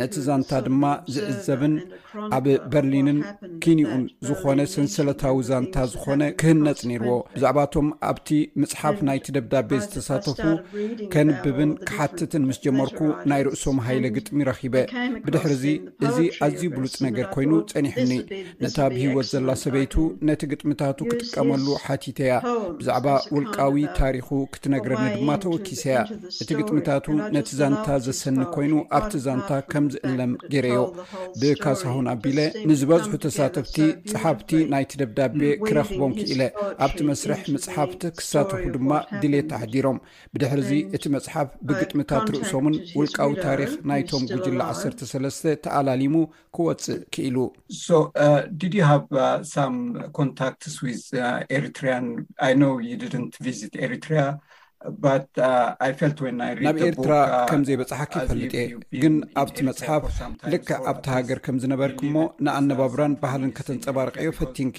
ነቲ ዛንታ ድማ ዝዕዘብን ኣብ በርሊንን ኪንኡን ዝኾነ ሰንሰለታዊ ዛንታ ዝኾነ ክህነፅ ነይርዎ ብዛዕባ እቶም ኣብቲ ምፅሓፍ ናይቲ ደብዳቤ ዝተሳተፉ ከንብብን ክሓትትን ምስ ጀመርኩ ናይ ርእሶም ሃይለ ግጥሚ ረኺበ ብድሕሪ እዚ እዚ ኣዝዩ ብሉጽ ነገር ኮይኑ ጸኒሑኒ። ነታ ኣብ ህይወት ዘላ ሰበይቱ ነቲ ግጥምታቱ ክጥቀመሉ ሓቲተያ፣ ብዛዕባ ውልቃዊ ታሪኹ ክትነግረኒ ድማ ተወኪሰያ። እቲ ግጥምታቱ ነቲ ዛንታ ዘሰኒ ኮይኑ ኣብቲ ዛንታ ከም ዝእለም ገይረዮ። ብካሳሁን ኣቢለ ንዝበዝሑ ተሳተፍቲ ጸሓፍቲ ናይቲ ደብዳቤ ክረኽቦም ክኢለ። ኣብቲ መስርሕ ምጽሓፍት ክሳተፉ ድማ ድሌት ኣሕዲሮም። ብድሕርዚ እቲ መጽሓፍ ብግጥምታት ርእሶምን ውልቃዊ ታሪኽ ናይቶም ጉጅለ ዓሰርተ ሰለስተ ተኣላሊሙ ክወጽእ ክኢሉ። ናብ ኤርትራ ከም ዘይበጻሕኪ እፈልጥ እየ፣ ግን ኣብቲ መጽሓፍ ልክዕ ኣብቲ ሃገር ከም ዝነበርኪ እሞ ንኣነባብራን ባህልን ከተንጸባርቐዮ ፈቲንኪ።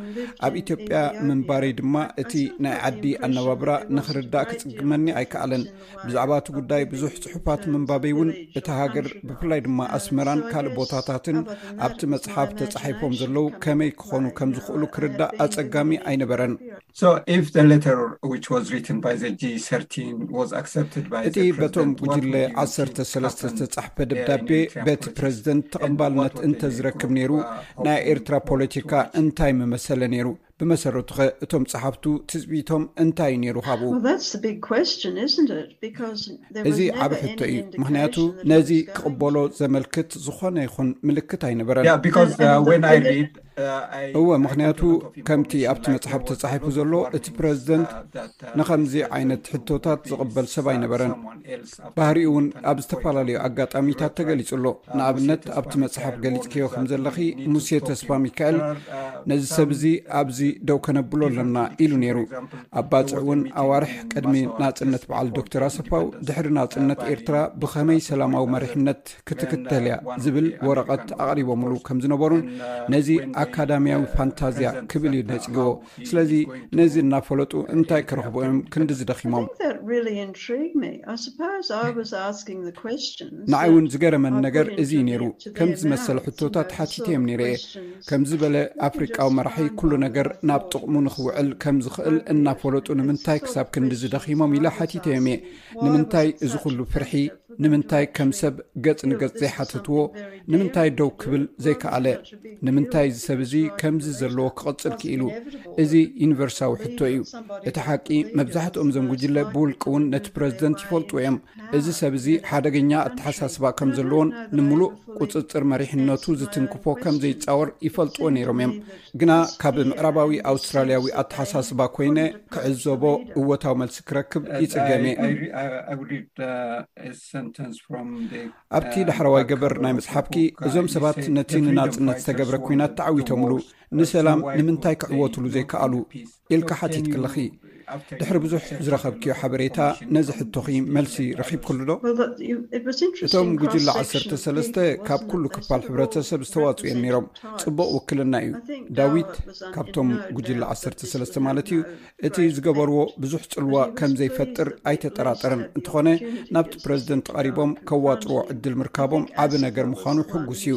ኣብ ኢትዮጵያ ምንባረይ ድማ እቲ ናይ ዓዲ ኣነባብራ ንኽርዳእ ክፅግመኒ ኣይከኣለን ብዛዕባ እቲ ጉዳይ ብዙሕ ፅሑፋት ምንባበይ እውን እቲ ሃገር ብፍላይ ድማ ኣስመራን ካልእ ቦታታትን ኣብቲ መፅሓፍ ተፃሒፎም ዘለዉ ከመይ ክኾኑ ከም ዝኽእሉ ክርዳእ ኣፀጋሚ ኣይነበረን እቲ በቶም ጉጅለ ዓሰርተ ሰለስተ ዝተፃሕፈ ደብዳቤ በቲ ፕረዚደንት ተቐምባልነት እንተዝረክብ ነይሩ uh, ናይ ኤርትራ ፖለቲካ እንታይ ምመሰለ ነይሩ? ብመሰረቱኸ እቶም ጸሓፍቱ ትጽቢቶም እንታይ እዩ ነይሩ ካብኡ? እዚ ዓቢ ሕቶ እዩ፣ ምኽንያቱ ነዚ ክቕበሎ ዘመልክት ዝኾነ ይኹን ምልክት ኣይነበረን። እወ፣ ምኽንያቱ ከምቲ ኣብቲ መጽሓፍ ተጻሒፉ ዘሎ፣ እቲ ፕረዚደንት ንኸምዚ ዓይነት ሕቶታት ዝቕበል ሰብ ኣይነበረን። ባህሪኡ እውን ኣብ ዝተፈላለዩ ኣጋጣሚታት ተገሊጹ ኣሎ ንኣብነት ኣብቲ መጽሓፍ ገሊጽክዮ ከም ዘለኺ ሙሴ ተስፋ ሚካኤል ነዚ ሰብ እዚ ኣብዚ ደው ከነብሎ ኣለና ኢሉ ነይሩ ኣብ ባፅዕ እውን ኣዋርሕ ቅድሚ ናፅነት በዓል ዶክተር ኣሰፋው ድሕሪ ናፅነት ኤርትራ ብኸመይ ሰላማዊ መሪሕነት ክትክተል እያ ዝብል ወረቐት ኣቕሪቦምሉ ከም ዝነበሩን ነዚ ኣካዳሚያዊ ፋንታዝያ ክብል እዩ ነፅግዎ ስለዚ ነዚ እናፈለጡ እንታይ ክረኽቡ እዮም ክንድዚ ደኺሞም? ንዓይ እውን ዝገረመኒ ነገር እዚ እዩ ነይሩ። ከምዚ ዝመሰለ ሕቶታት ሓቲተ እዮም ነይረ እየ። ከምዚ ዝበለ ኣፍሪቃዊ መራሒ ኩሉ ነገር ናብ ጥቕሙ ንኽውዕል ከም ዝኽእል እናፈለጡ ንምንታይ ክሳብ ክንድዚ ደኺሞም ኢለ ሓቲተዮም እየ። ንምንታይ እዚ ዅሉ ፍርሒ? ንምንታይ ከም ሰብ ገጽ ንገጽ ዘይሓተትዎ? ንምንታይ ደው ክብል ዘይከኣለ? ንምንታይ እዚ ሰብ እዚ ከምዚ ዘለዎ ክቕፅል ክኢሉ? እዚ ዩኒቨርሳዊ ሕቶ እዩ። እቲ ሓቂ መብዛሕትኦም እዞም ጉጅለ ብውልቂ እውን ነቲ ፕረዚደንት ይፈልጥዎ እዮም። እዚ ሰብ እዚ ሓደገኛ ኣተሓሳስባ ከም ዘለዎን ንምሉእ ቁፅፅር መሪሕነቱ ዝትንክፎ ከም ዘይፃወር ይፈልጥዎ ነይሮም እዮም። ግና ካብ ምዕራባዊ ኣውስትራሊያዊ ኣተሓሳስባ ኮይነ ክዕዘቦ እወታዊ መልሲ ክረክብ ይፅገም እየ። ኣብቲ ዳሕረዋይ ገበር ናይ መጽሓፍኪ እዞም ሰባት ነቲ ንናጽነት ዝተገብረ ኩናት ተዓዊቶምሉ ንሰላም ንምንታይ ክዕወትሉ ዘይከኣሉ ኢልካ ሓቲት ክለኺ ድሕሪ ብዙሕ ዝረኸብክዮ ሓበሬታ ነዚ ሕቶኺ መልሲ ረኺብክሉ ዶ እቶም ጉጅላ 13 ካብ ኩሉ ክፋል ሕብረተሰብ ዝተዋፅኡ እዮም ነይሮም ፅቡቕ ውክልና እዩ ዳዊት ካብቶም ጉጅላ 13 ማለት እዩ እቲ ዝገበርዎ ብዙሕ ፅልዋ ከም ዘይፈጥር ኣይተጠራጠርን እንትኾነ ናብቲ ፕረዚደንት ቐሪቦም ከዋፅርዎ ዕድል ምርካቦም ዓብ ነገር ምዃኑ ሕጉስ እዩ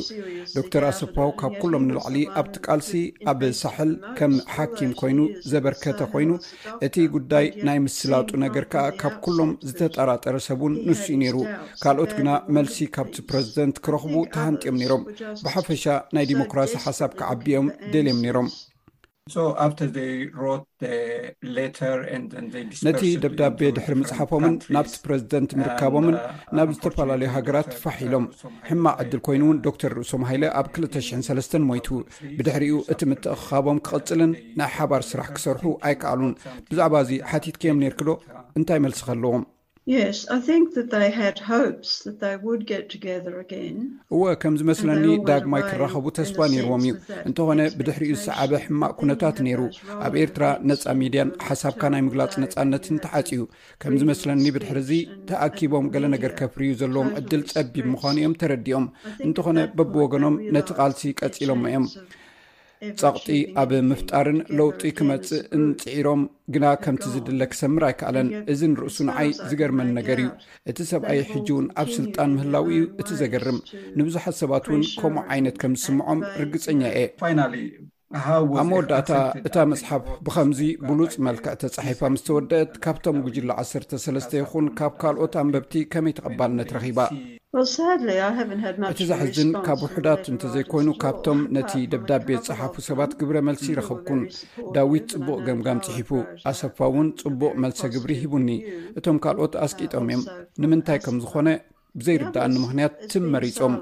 ዶክተር ኣሰፋው ካብ ኩሎም ንላዕሊ ኣብቲ ቃልሲ ኣብ ሳሕል ከም ሓኪም ኮይኑ ዘበርከተ ኮይኑ እቲ ጉዳይ ናይ ምስላጡ ነገር ከዓ ካብ ኩሎም ዝተጠራጠረ ሰብን ንሱ እዩ ነይሩ ካልኦት ግና መልሲ ካብቲ ፕረዚደንት ክረኽቡ ተሃንጥዮም ነይሮም ብሓፈሻ ናይ ዲሞክራሲ ሓሳብ ክዓብዮም ደልዮም ነይሮም ነቲ ደብዳቤ ድሕሪ ምጽሓፎምን ናብቲ ፕረዚደንት ምርካቦምን uh, ናብ ዝተፈላለዩ ሃገራት ፋሕ ኢሎም ሕማቅ ዕድል ኮይኑ እውን ዶክተር ርእሶም ሃይለ ኣብ 203 ሞይቱ ብድሕሪኡ እቲ ምትእክኻቦም ክቕፅልን ናይ ሓባር ስራሕ ክሰርሑ ኣይከኣሉን ብዛዕባ እዚ ሓቲትከዮም ነርክዶ እንታይ መልሲ ከለዎም Yes, I think that they had hopes that they would get together again. እወ ከም ዝመስለኒ ዳግማይ ክራኸቡ ተስፋ ነይርዎም እዩ እንተኾነ ብድሕሪኡ ዝሰዓበ ሕማቕ ኩነታት ነይሩ ኣብ ኤርትራ ነፃ ሚድያን ሓሳብካ ናይ ምግላፅ ነፃነትን ተዓፅዩ ከም ዝመስለኒ ብድሕሪ እዚ ተኣኪቦም ገለ ነገር ከፍርዩ ዘለዎም ዕድል ፀቢብ ምዃኑ እዮም ተረዲኦም እንተኾነ በብወገኖም ነቲ ቃልሲ ቀፂሎሞ እዮም ፀቕጢ ኣብ ምፍጣርን ለውጢ ክመፅእን ፅዒሮም ግና ከምቲ ዝድለ ክሰምር ኣይከኣለን እዚ ንርእሱ ንዓይ ዝገርመን ነገር እዩ እቲ ሰብኣይ ሕጂ እውን ኣብ ስልጣን ምህላው እዩ እቲ ዘገርም ንብዙሓት ሰባት እውን ከምኡ ዓይነት ከም ዝስምዖም ርግፀኛ እየ ኣብ መወዳእታ እታ መፅሓፍ ብከምዚ ብሉፅ መልክዕ ተፃሒፋ ምስ ተወደአት ካብቶም ጉጅለ ዓሰርተ ሰለስተ ይኹን ካብ ካልኦት ኣንበብቲ ከመይ ተቐባልነት ረኺባ እቲ ዘሕዝን ካብ ውሑዳት እንተዘይኮይኑ ካብቶም ነቲ ደብዳቤ ዝጸሓፉ ሰባት ግብረ መልሲ ይረኸብኩን ዳዊት ጽቡቕ ገምጋም ጽሒፉ ኣሰፋ እውን ጽቡቕ መልሰ ግብሪ ሂቡኒ እቶም ካልኦት ኣስቂጦም እዮም ንምንታይ ከም ዝኾነ ብዘይርዳእኒ ምክንያት ትም መሪፆም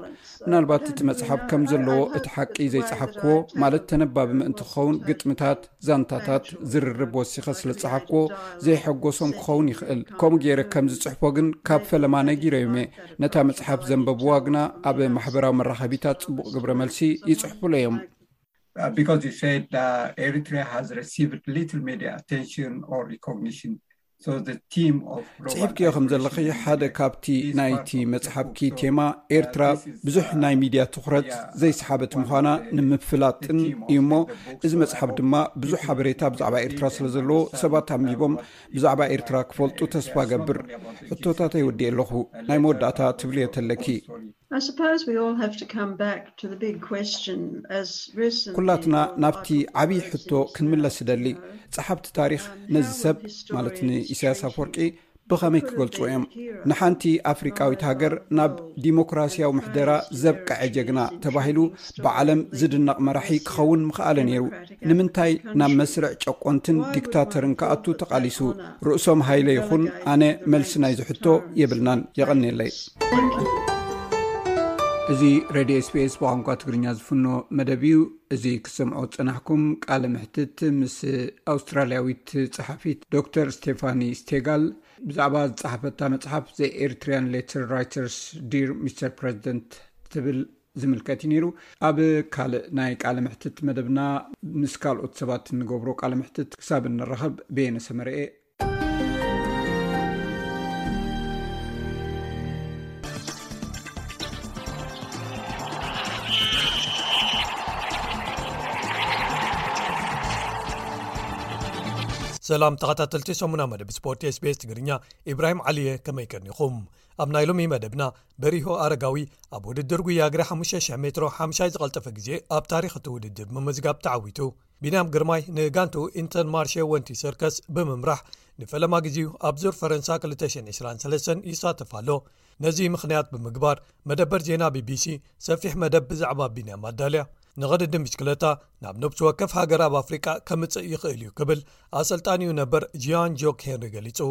ምናልባት እቲ መፅሓፍ ከም ዘለዎ እቲ ሓቂ ዘይፀሓፍክዎ ማለት ተነባቢ ምእንቲ ክኸውን ግጥምታት ዛንታታት ዝርርብ ወሲኸ ስለ ዝጸሓፍኩዎ ዘይሐጎሶም ክኸውን ይኽእል ከምኡ ገይረ ከም ዝጽሕፎ ግን ካብ ፈለማ ነጊረዮም እየ ነታ መጽሓፍ ዘንበብዋ ግና ኣብ ማሕበራዊ መራኸቢታት ጽቡቕ ግብረ መልሲ ይጽሕፉለ እዮም ፅሒፍክዮ ከም ዘለኺ ሓደ ካብቲ ናይቲ መፅሓፍኪ ቴማ ኤርትራ ብዙሕ ናይ ሚድያ ትኩረት ዘይሰሓበት ምዃና ንምፍላጥን እዩ እሞ እዚ መፅሓፍ ድማ ብዙሕ ሓበሬታ ብዛዕባ ኤርትራ ስለ ዘለዎ ሰባት ኣንቢቦም ብዛዕባ ኤርትራ ክፈልጡ ተስፋ ገብር ሕቶታተይ ወዲኤ ኣለኹ ናይ መወዳእታ ትብልዮ ተለኪ I suppose we all have to come back to the big question as recently ኩላትና ናብቲ ዓብዪ ሕቶ ክንምለስ እደሊ። ጸሓፍቲ ታሪኽ ነዚ ሰብ ማለት ንኢሳያስ ኣፍወርቂ ብኸመይ ክገልጽዎ እዮም? ንሓንቲ ኣፍሪቃዊት ሃገር ናብ ዲሞክራሲያዊ ምሕደራ ዘብቀዐ ጀግና ተባሂሉ ብዓለም ዝድነቕ መራሒ ክኸውን ምኸኣለ ነይሩ። ንምንታይ ናብ መስርዕ ጨቆንትን ዲክታተርን ክኣቱ ተቓሊሱ? ርእሶም ሃይለ ይኹን ኣነ መልሲ ናይዚ ሕቶ የብልናን። የቐንየለይ። እዚ ሬድዮ ስፔስ ብቋንቋ ትግርኛ ዝፍኖ መደብ እዩ እዚ ክሰምዖ ዝፀናሕኩም ቃለ ምሕትት ምስ ኣውስትራልያዊት ፀሓፊት ዶክተር ስቴፋኒ ስቴጋል ብዛዕባ ዝፀሓፈታ መፅሓፍ ዘ ኤርትርያን ሌተር ራይተርስ ዲር ሚስተር ፕረዚደንት ትብል ዝምልከት እዩ ነይሩ። ኣብ ካልእ ናይ ቃለ መሕትት መደብና ምስ ካልኦት ሰባት እንገብሮ ቃለ መሕትት ክሳብ እንራኸብ በየነ ሰመረ እየ። ሰላም ተኸታተልቲ ሰሙና መደብ ስፖርት ስቤስ ትግርኛ ኢብራሂም ዓሊየ ከመይ ከኒኹም ኣብ ናይ ሎሚ መደብና በሪሁ ኣረጋዊ ኣብ ውድድር ጉያ እግሪ 5,00 ሜትሮ ሓምሻይ ዝቐልጠፈ ግዜ ኣብ ታሪኽ እቲ ውድድር ምምዝጋብ ተዓዊቱ ቢንያም ግርማይ ንጋንቱ ኢንተን ማርሸ ወንቲ ሰርከስ ብምምራሕ ንፈለማ ግዜኡ ኣብ ዙር ፈረንሳ 223 ይሳተፍ ኣሎ ነዚ ምኽንያት ብምግባር መደበር ዜና ቢቢሲ ሰፊሕ መደብ ብዛዕባ ቢንያም ኣዳልያ ንቕድዲ ምሽክለታ ናብ ነብሲ ወከፍ ሃገር ኣብ ኣፍሪቃ ከምጽእ ይኽእል እዩ ክብል ኣሰልጣኒኡ ነበር ጂያን ጆክ ሄንሪ ገሊጹ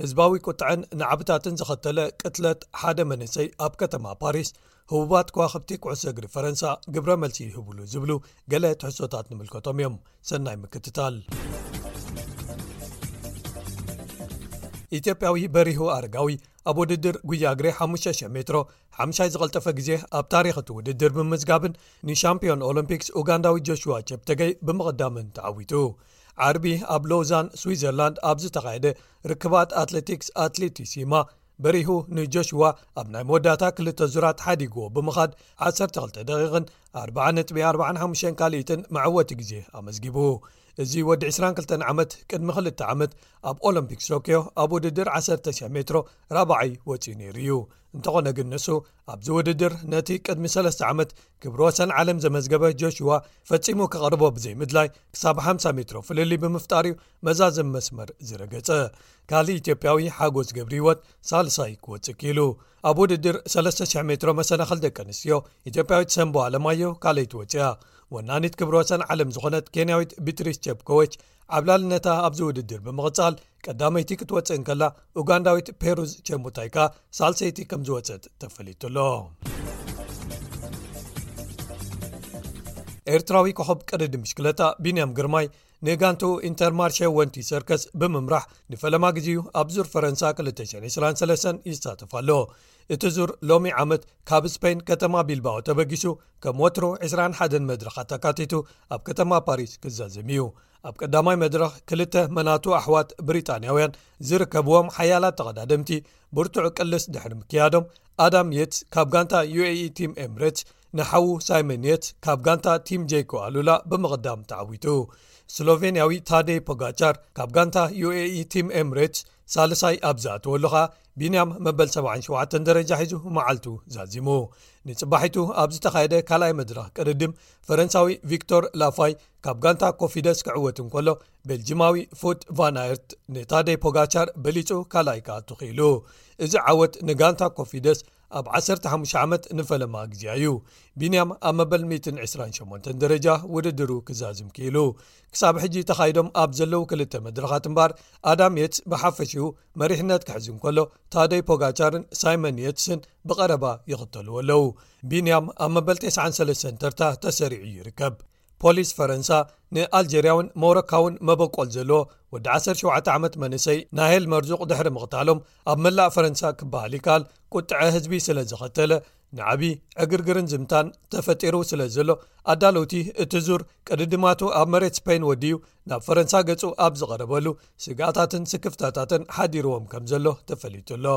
ህዝባዊ ቁጥዐን ናዕብታትን ዘኸተለ ቅትለት ሓደ መንእሰይ ኣብ ከተማ ፓሪስ ህቡባት ከዋኽብቲ ኩዕሶ እግሪ ፈረንሳ ግብረ መልሲ ይህብሉ ዝብሉ ገለ ትሕሶታት ንምልከቶም እዮም ሰናይ ምክትታል ኢትዮጵያዊ በሪሁ ኣርጋዊ ኣብ ውድድር ጉያግሬ 500 ሜትሮ ሓምሻይ ዝቐልጠፈ ግዜ ኣብ ታሪክ እቲ ውድድር ብምዝጋብን ንሻምፒዮን ኦሎምፒክስ ኡጋንዳዊ ጆሽዋ ቸፕተገይ ብምቕዳምን ተዓዊቱ ዓርቢ ኣብ ሎዛን ስዊዘርላንድ ኣብ ዝተኻየደ ርክባት ኣትለቲክስ ኣትሌቲ ሲማ በሪሁ ንጆሽዋ ኣብ ናይ መወዳእታ ክልተ ዙራት ሓዲግዎ ብምኻድ 12 ደቂቕን 4ርነጥቢ45 ካልኢትን መዐወቲ ግዜ ኣመዝጊቡ እዚ ወዲ 22 ዓመት ቅድሚ ክልተ ዓመት ኣብ ኦሎምፒክስ ቶክዮ ኣብ ውድድር 1,00 ሜትሮ ራባዓይ ወፂኡ ነይሩ እዩ እንተኾነ ግን ንሱ ኣብዚ ውድድር ነቲ ቅድሚ ሰለስተ ዓመት ክብሪ ወሰን ዓለም ዘመዝገበ ጆሽዋ ፈጺሙ ክቐርቦ ብዘይ ምድላይ ክሳብ 50 ሜትሮ ፍልሊ ብምፍጣር እዩ መዛዘም መስመር ዝረገጸ ካልእ ኢትዮጵያዊ ሓጎስ ገብሪ ህይወት ሳልሳይ ክወጽእ ክኢሉ ኣብ ውድድር 3000 ሜትሮ መሰናኸል ደቂ ኣንስትዮ ኢትዮጵያዊት ሰምቦ ኣለማዮ ካልይቲ ወፅያ ወናኒት ክብሪ ወሰን ዓለም ዝኾነት ኬንያዊት ቢትሪስ ቸፕኮወች ዓብላልነታ ኣብዚ ውድድር ብምቕጻል ቀዳመይቲ ክትወፅእ እንከላ ኡጋንዳዊት ፔሩዝ ቸምቡታይ ከኣ ሳልሰይቲ ከም ዝወፀት ተፈሊጡሎ ኤርትራዊ ኮኸብ ቅድዲ ምሽክለታ ቢንያም ግርማይ ንጋንቱ ኢንተርማርሸ ወንቲ ሰርከስ ብምምራሕ ንፈለማ ግዜኡ ኣብ ዙር ፈረንሳ 223 ይሳተፋ ኣሎ እቲ ዙር ሎሚ ዓመት ካብ ስፐይን ከተማ ቢልባኦ ተበጊሱ ከም ወትሩ 21 መድረኻት ኣካቲቱ ኣብ ከተማ ፓሪስ ክዛዘም እዩ ኣብ ቀዳማይ መድረኽ ክልተ መናቱ ኣሕዋት ብሪጣንያውያን ዝርከብዎም ሓያላት ተቐዳድምቲ ብርቱዕ ቅልስ ድሕሪ ምክያዶም ኣዳም የት ካብ ጋንታ ዩae ቲም ኤምሬት ንሓዉ ሳይመን የት ካብ ጋንታ ቲም ጀይኮ ኣሉላ ብምቕዳም ተዓዊቱ ስሎቨንያዊ ታደይ ፖጋቻር ካብ ጋንታ ዩae ቲም ኤምሬት ሳልሳይ ኣብ ዝኣተወሉ ኸኣ ቢንያም መበል 77 ደረጃ ሒዙ መዓልቱ ዛዚሙ ንጽባሒቱ ኣብ ዝተኻየደ ካልኣይ መድረኽ ቅድድም ፈረንሳዊ ቪክቶር ላፋይ ካብ ጋንታ ኮፊደስ ክዕወት እንከሎ ቤልጂማዊ ፉት ቫናየርት ንታደይ ፖጋቻር በሊጹ ካልኣይ ክኣቱ ክኢሉ እዚ ዓወት ንጋንታ ኮፊደስ ኣብ ዓሰርተ ሓሙሽተ ዓመት ንፈለማ ግዜኣ እዩ ቢንያም ኣብ መበል 128 ደረጃ ውድድሩ ክዛዝም ክኢሉ ክሳብ ሕጂ ተኻይዶም ኣብ ዘለዉ ክልተ መድረኻት እምበር ኣዳም የትስ ብሓፈሽኡ መሪሕነት ክሕዝ እንከሎ ታደይ ፖጋቻርን ሳይመን የትስን ብቐረባ ይኽተልዎ ኣለዉ ቢንያም ኣብ መበል 93 ተርታ ተሰሪዑ ይርከብ ፖሊስ ፈረንሳ ንኣልጀርያውን ሞሮካውን መበቆል ዘለዎ ወዲ 17 ዓመት መንእሰይ ናሄል መርዙቕ ድሕሪ ምቕታሎም ኣብ መላእ ፈረንሳ ክበሃል ይከኣል ቁጥዐ ህዝቢ ስለ ዘኸተለ ንዓብዪ ዕግርግርን ዝምታን ተፈጢሩ ስለ ዘሎ ኣዳለውቲ እቲ ዙር ቅድድማቱ ኣብ መሬት ስፐይን ወድዩ ናብ ፈረንሳ ገጹ ኣብ ዝቐረበሉ ስግኣታትን ስክፍታታትን ሓዲርዎም ከም ዘሎ ተፈሊጡ ኣሎ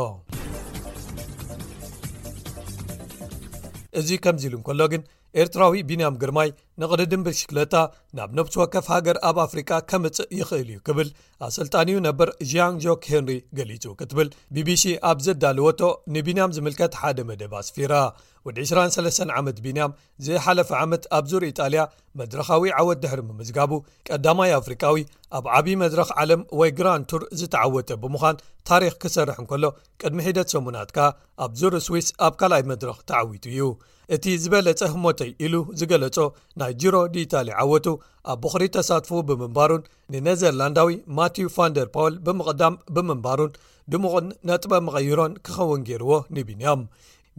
እዚ ከምዚ ኢሉ እንከሎ ግን ኤርትራዊ ቢንያም ግርማይ ንቕድድም ብሽክለታ ናብ ነብሲ ወከፍ ሃገር ኣብ ኣፍሪቃ ከምጽእ ይኽእል እዩ ክብል ኣሰልጣንዩ ነበር ዣን ጆክ ሄንሪ ገሊጹ ክትብል ቢቢሲ ኣብ ዘዳለወቶ ንቢንያም ዝምልከት ሓደ መደብ ኣስፊራ ወዲ 23 ዓመት ቢንያም ዝሓለፈ ዓመት ኣብ ዙር ኢጣልያ መድረኻዊ ዓወት ድሕሪ ምምዝጋቡ ቀዳማይ ኣፍሪቃዊ ኣብ ዓብዪ መድረኽ ዓለም ወይ ግራን ቱር ዝተዓወተ ብምዃን ታሪክ ክሰርሕ እንከሎ ቅድሚ ሒደት ሰሙናት ከኣ ኣብ ዙር ስዊስ ኣብ ካልኣይ መድረኽ ተዓዊቱ እዩ እቲ ዝበለጸ ህሞተይ ኢሉ ዝገለጾ ናይ ጅሮ ዲኢታሊ ዓወቱ ኣብ ቦኽሪ ተሳትፍኡ ብምንባሩን ንነዘርላንዳዊ ማቲው ፋንደር ፖወል ብምቕዳም ብምንባሩን ድሙቕን ነጥበ መቐይሮን ክኸውን ገይርዎ ንቢንያም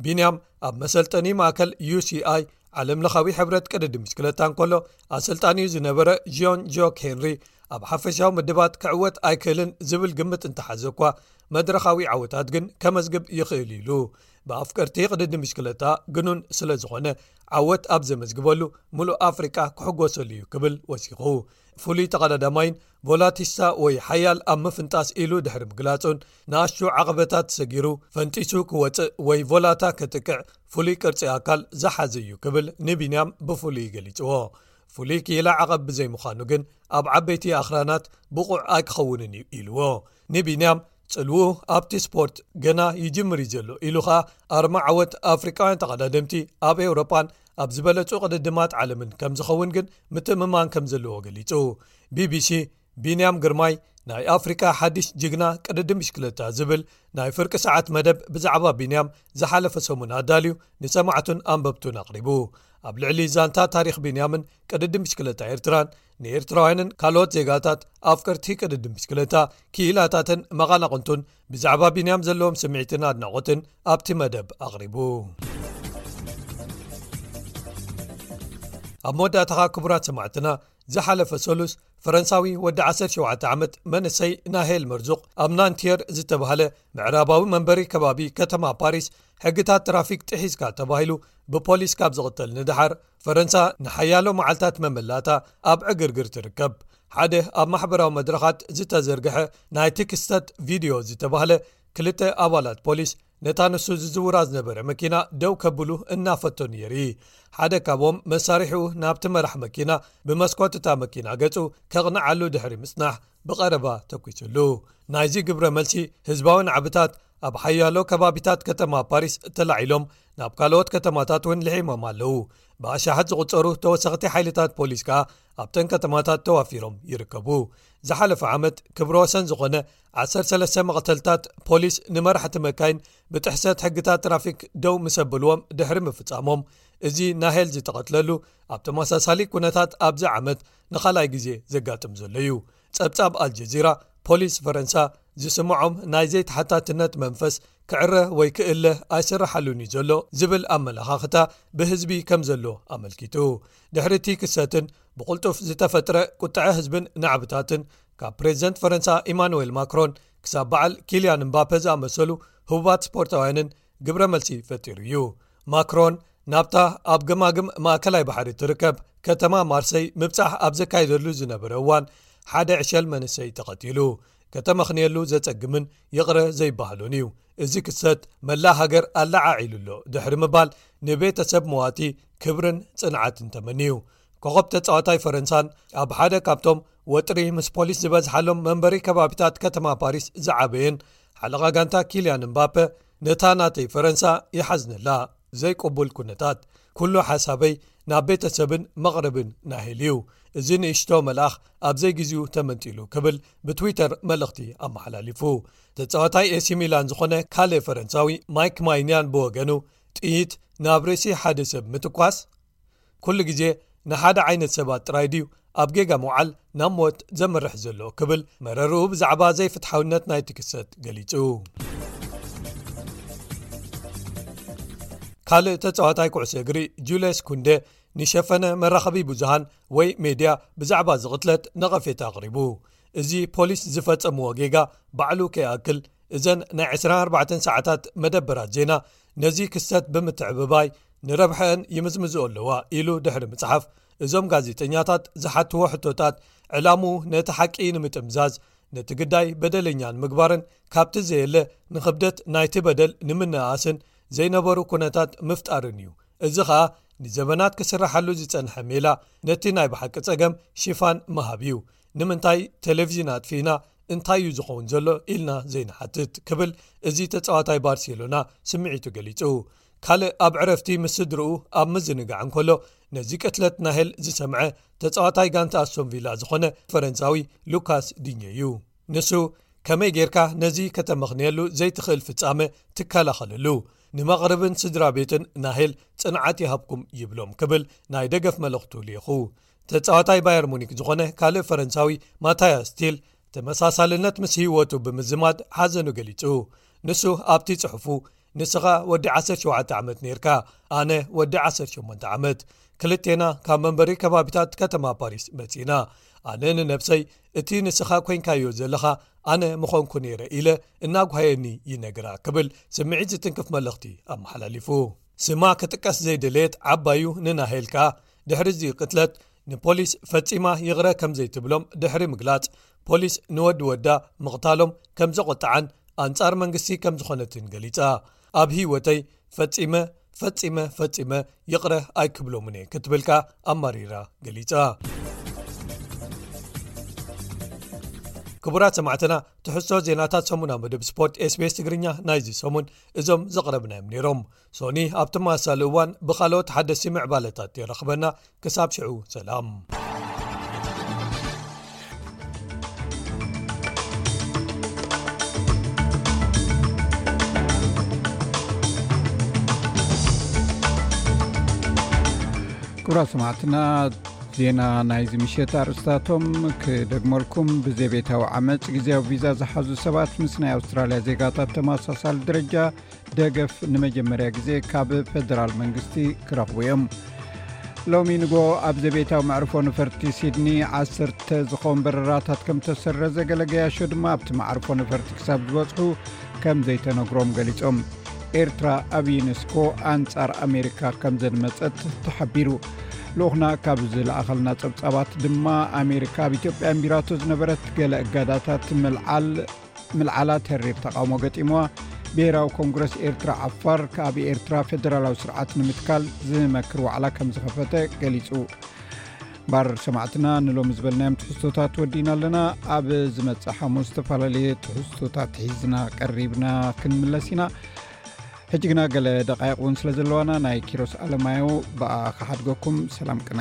ቢንያም ኣብ መሰልጠኒ ማእከል uሲኣይ ዓለም ለኻዊ ሕብረት ቅድዲ ምስክለታ እንከሎ ኣሰልጣኒዩ ዝነበረ ዥን ጆክ ሄንሪ ኣብ ሓፈሻዊ ምድባት ክዕወት ኣይክእልን ዝብል ግምት እንተሓዘ እኳ መድረኻዊ ዓወታት ግን ከመዝግብ ይኽእል ኢሉ ብኣፍቀርቲ ቅድድም ብሽክለታ ግኑን ስለ ዝኾነ ዓወት ኣብ ዘመዝግበሉ ምሉእ ኣፍሪቃ ክሕጎሰሉ እዩ ክብል ወሲኹ ፍሉይ ተቐዳዳማይን ቮላቲሳ ወይ ሓያል ኣብ ምፍንጣስ ኢሉ ድሕሪ ምግላጹን ንኣሹ ዓቐበታት ሰጊሩ ፈንጢሱ ክወጽእ ወይ ቮላታ ከጥቅዕ ፍሉይ ቅርጺ ኣካል ዝሓዘ እዩ ክብል ንቢንያም ብፍሉይ ገሊጽዎ ፍሉይ ክኢላ ዓቐብ ብዘይምዃኑ ግን ኣብ ዓበይቲ ኣኽራናት ብቑዕ ኣይክኸውንን እዩ ኢልዎ ንቢንያም ጽልውኡ ኣብቲ ስፖርት ገና ይጅምር እዩ ዘሎ ኢሉ ኸኣ ኣርማ ዓወት ኣፍሪቃውያን ተቐዳደምቲ ኣብ ኤውሮጳን ኣብ ዝበለጹ ቅድድማት ዓለምን ከም ዝኸውን ግን ምትእምማን ከም ዘለዎ ገሊጹ ቢቢሲ ቢንያም ግርማይ ናይ ኣፍሪቃ ሓድሽ ጅግና ቅድዲ ምሽክለታ ዝብል ናይ ፍርቂ ሰዓት መደብ ብዛዕባ ቢንያም ዝሓለፈ ሰሙን ኣዳልዩ ንሰማዕቱን ኣንበብቱን ኣቕሪቡ ኣብ ልዕሊ ዛንታ ታሪክ ቢንያምን ቅድዲ ምሽክለታ ኤርትራን ንኤርትራውያንን ካልኦት ዜጋታት ኣፍቀርቲ ቅድድም ብስክለታ ክኢላታትን መቓናቕንቱን ብዛዕባ ቢንያም ዘለዎም ስምዒትን ኣድናቖትን ኣብቲ መደብ ኣቕሪቡ ኣብ መወዳእታኻ ክቡራት ሰማዕትና ዝሓለፈ ሰሉስ ፈረንሳዊ ወዲ 17 ዓመት መንሰይ ናሄል መርዙቕ ኣብ ናንትየር ዝተባህለ ምዕራባዊ መንበሪ ከባቢ ከተማ ፓሪስ ሕግታት ትራፊክ ጥሒስካ ተባሂሉ ብፖሊስ ካብ ዝቕተል ንድሓር ፈረንሳ ንሓያሎ መዓልታት መመላእታ ኣብ ዕግርግር ትርከብ። ሓደ ኣብ ማሕበራዊ መድረኻት ዝተዘርግሐ ናይ ትክስተት ቪድዮ ዝተባህለ ክልተ ኣባላት ፖሊስ ነታ ንሱ ዝዝውራ ዝነበረ መኪና ደው ከብሉ እናፈተኑ የርኢ ሓደ ካብም መሳርሒኡ ናብቲ መራሕ መኪና ብመስኮት እታ መኪና ገጹ ከቕንዓሉ ድሕሪ ምጽናሕ ብቐረባ ተኲሱሉ ናይዚ ግብረ መልሲ ህዝባዊ ናዕብታት ኣብ ሓያሎ ከባቢታት ከተማ ፓሪስ ተላዒሎም ናብ ካልኦት ከተማታት እውን ልሒሞም ኣለዉ ብኣሻሓት ዝቝፀሩ ተወሰኽቲ ሓይልታት ፖሊስ ከኣ ኣብተን ከተማታት ተዋፊሮም ይርከቡ ዝሓለፈ ዓመት ክብሮ ወሰን ዝኾነ 13 መቕተልታት ፖሊስ ንመራሕቲ መካይን ብጥሕሰት ሕግታት ትራፊክ ደው ምሰብልዎም ድሕሪ ምፍፃሞም እዚ ናሄል ዝተቐትለሉ ኣብ ተመሳሳሊ ኩነታት ኣብዚ ዓመት ንኻልኣይ ግዜ ዘጋጥም ዘሎ እዩ ጸብጻብ ኣልጀዚራ፣ ፖሊስ ፈረንሳ ዝስምዖም ናይ ዘይተሓታትነት መንፈስ ክዕረ ወይ ክእለ ኣይስራሓሉን'ዩ ዘሎ ዝብል ኣመላኻኽታ ብህዝቢ ከም ዘሎ ኣመልኪቱ። ድሕሪ እቲ ክሰትን ብቕልጡፍ ዝተፈጥረ ቁጠዐ ህዝብን ናዕብታትን ካብ ፕሬዚደንት ፈረንሳ ኢማኑዌል ማክሮን ክሳብ በዓል ኪልያን እምባፐ ዝኣመሰሉ ህቡባት ስፖርታውያንን ግብረ መልሲ ፈጢሩ እዩ ማክሮን ናብታ ኣብ ገማግም ማእከላይ ባሕሪ እትርከብ ከተማ ማርሰይ ምብጻሕ ኣብ ዘካየደሉ ዝነበረ እዋን ሓደ ዕሸል መንሰይ ተቐቲሉ ከተመኽንየሉ ዘጸግምን ይቕረ ዘይባህሉን እዩ እዚ ክሰት መላእ ሃገር ኣለዓ ዒሉ ኣሎ ድሕሪ ምባል ንቤተሰብ መዋቲ ክብርን ጽንዓትን ተመንዩ ኮኸብ ተጻዋታይ ፈረንሳን ኣብ ሓደ ካብቶም ወጥሪ ምስ ፖሊስ ዝበዝሓሎም መንበሪ ከባቢታት ከተማ ፓሪስ ዝዓበየን ሓለቓ ጋንታ ኪልያን እምባፐ ነታ ናተይ ፈረንሳ ይሓዝነላ ዘይቅቡል ኩነታት ኩሉ ሓሳበይ ናብ ቤተሰብን መቕርብን ናሄል እዩ እዚ ንእሽቶ መልኣኽ ኣብ ዘይ ግዜኡ ተመንጢሉ ክብል ብትዊተር መልእኽቲ ኣመሓላሊፉ ተጻዋታይ ኤሲ ሚላን ዝኾነ ካልእ ፈረንሳዊ ማይክ ማይንያን ብወገኑ ጥይት ናብ ርእሲ ሓደ ሰብ ምትኳስ ኩሉ ግዜ ንሓደ ዓይነት ሰባት ጥራይ ድዩ ኣብ ጌጋ ምውዓል ናብ ሞት ዘምርሕ ዘሎ ክብል መረርኡ ብዛዕባ ዘይፍትሓውነት ናይቲ ክሰት ገሊጹ። ካልእ ተጻዋታይ ኩዕሶ እግሪ ጁልስ ኩንደ ንሸፈነ መራኸቢ ብዙሃን ወይ ሜድያ ብዛዕባ ዝቕትለት ነቐፌታ ኣቕሪቡ እዚ ፖሊስ ዝፈጸምዎ ጌጋ ባዕሉ ከይኣክል እዘን ናይ 24 ሰዓታት መደበራት ዜና ነዚ ክሰት ብምትዕብባይ ንረብሐአን ይምዝምዝኦ ኣለዋ ኢሉ ድሕሪ ምጽሓፍ እዞም ጋዜጠኛታት ዝሓትዎ ሕቶታት ዕላምኡ ነቲ ሓቂ ንምጥምዛዝ ነቲ ግዳይ በደለኛን ምግባርን ካብቲ ዘየለ ንክብደት ናይቲ በደል ንምንእኣስን ዘይነበሩ ኩነታት ምፍጣርን እዩ እዚ ኸኣ ንዘበናት ክስራሓሉ ዝጸንሐ ሜላ ነቲ ናይ ብሓቂ ጸገም ሽፋን መሃብ እዩ ንምንታይ ቴሌቭዥን ኣጥፊእና እንታይ እዩ ዝኸውን ዘሎ ኢልና ዘይንሓትት ክብል እዚ ተጻዋታይ ባርሴሎና ስምዒቱ ገሊጹ ካልእ ኣብ ዕረፍቲ ምስ ስድርኡ ኣብ ምዝንጋዕ እንከሎ ነዚ ቅትለት ናሄል ዝሰምዐ ተጻዋታይ ጋንታ ኣሶንቪላ ዝኾነ ፈረንሳዊ ሉካስ ድኘ እዩ ንሱ ከመይ ጌርካ ነዚ ከተመኽንየሉ ዘይትኽእል ፍጻመ ትከላኸለሉ ንመቕርብን ስድራ ቤትን ናሄል ጽንዓት ይሃብኩም ይብሎም ክብል ናይ ደገፍ መለኽቱ ልኢኹ ተጻዋታይ ባየር ሙኒክ ዝኾነ ካልእ ፈረንሳዊ ማታያ ስቲል ተመሳሳልነት ምስ ህይወቱ ብምዝማድ ሓዘኑ ገሊጹ ንሱ ኣብቲ ጽሑፉ ንስኻ ወዲ 17 ዓመት ነርካ ኣነ ወዲ 18 ዓመት ክልቴና ካብ መንበሪ ከባቢታት ከተማ ፓሪስ መጺእና ኣነ ንነብሰይ እቲ ንስኻ ኮንካዮ ዘለኻ ኣነ ምኾንኩ ነይረ ኢለ እናጓየኒ ይነግራ ክብል ስምዒት ዝትንክፍ መለኽቲ ኣመሓላሊፉ ስማ ክጥቀስ ዘይደለየት ዓባዩ ንናሄልካ ድሕሪ እዚ ቅትለት ንፖሊስ ፈጺማ ይቕረ ከም ዘይትብሎም ድሕሪ ምግላጽ ፖሊስ ንወዲ ወዳ ምቕታሎም ከም ዘቖጥዓን ኣንጻር መንግስቲ ከም ዝኾነትን ገሊጻ ኣብ ህይወተይ ፈጺመ ፈጺመ ፈጺመ ይቕረ ኣይክብሎምንእ ክትብልካ ኣማሪራ ገሊጻ ክቡራት ሰማዕትና ትሕሶ ዜናታት ሰሙና መደብ ስፖርት ስቤስ ትግርኛ ናይዚ ሰሙን እዞም ዘቕረብናዮም ነይሮም ሶኒ ኣብ ተመሳሳሊ እዋን ብካልኦት ሓደስቲ ምዕባለታት የረክበና ክሳብ ሽዑ ሰላም ክብራ ስማዕትና ዜና ናይዚ ምሸት ኣርእስታቶም ክደግመልኩም ብዘቤታዊ ዓመፅ ግዜያዊ ቪዛ ዝሓዙ ሰባት ምስ ናይ ኣውስትራልያ ዜጋታት ተመሳሳሊ ደረጃ ደገፍ ንመጀመርያ ግዜ ካብ ፈደራል መንግስቲ ክረኽቡ እዮም ሎሚ ንጎ ኣብ ዘቤታዊ መዕርፎ ነፈርቲ ሲድኒ ዓሰርተ ዝኾን በረራታት ከም ተሰረ ዘገለገያሾ ድማ ኣብቲ መዓርፎ ነፈርቲ ክሳብ ዝበፅሑ ከም ዘይተነግሮም ገሊፆም ኤርትራ ኣብ ዩነስኮ ኣንጻር ኣሜሪካ ከም ዘድመፀት ተሓቢሩ ልኡክና ካብ ዝለኣኸልና ፀብፃባት ድማ ኣሜሪካ ኣብ ኢትዮጵያ ኣንቢራቶ ዝነበረት ገለ እጋዳታት ምልዓል ምልዓላ ተሪር ተቃውሞ ገጢምዋ ብሄራዊ ኮንግረስ ኤርትራ ዓፋር ካብ ኤርትራ ፌደራላዊ ስርዓት ንምትካል ዝመክር ዋዕላ ከም ዝኸፈተ ገሊጹ ባር ሰማዕትና ንሎሚ ዝበልናዮም ትሕዝቶታት ወዲና ኣለና ኣብ ዝመፅእ ሓሙ ዝተፈላለየ ትሕዝቶታት ሒዝና ቀሪብና ክንምለስ ኢና ሕጂ ግና ገለ ደቃይቅ እውን ስለ ዘለዋና ናይ ኪሮስ ኣለማዮ ብኣ ክሓድገኩም ሰላም ቅነ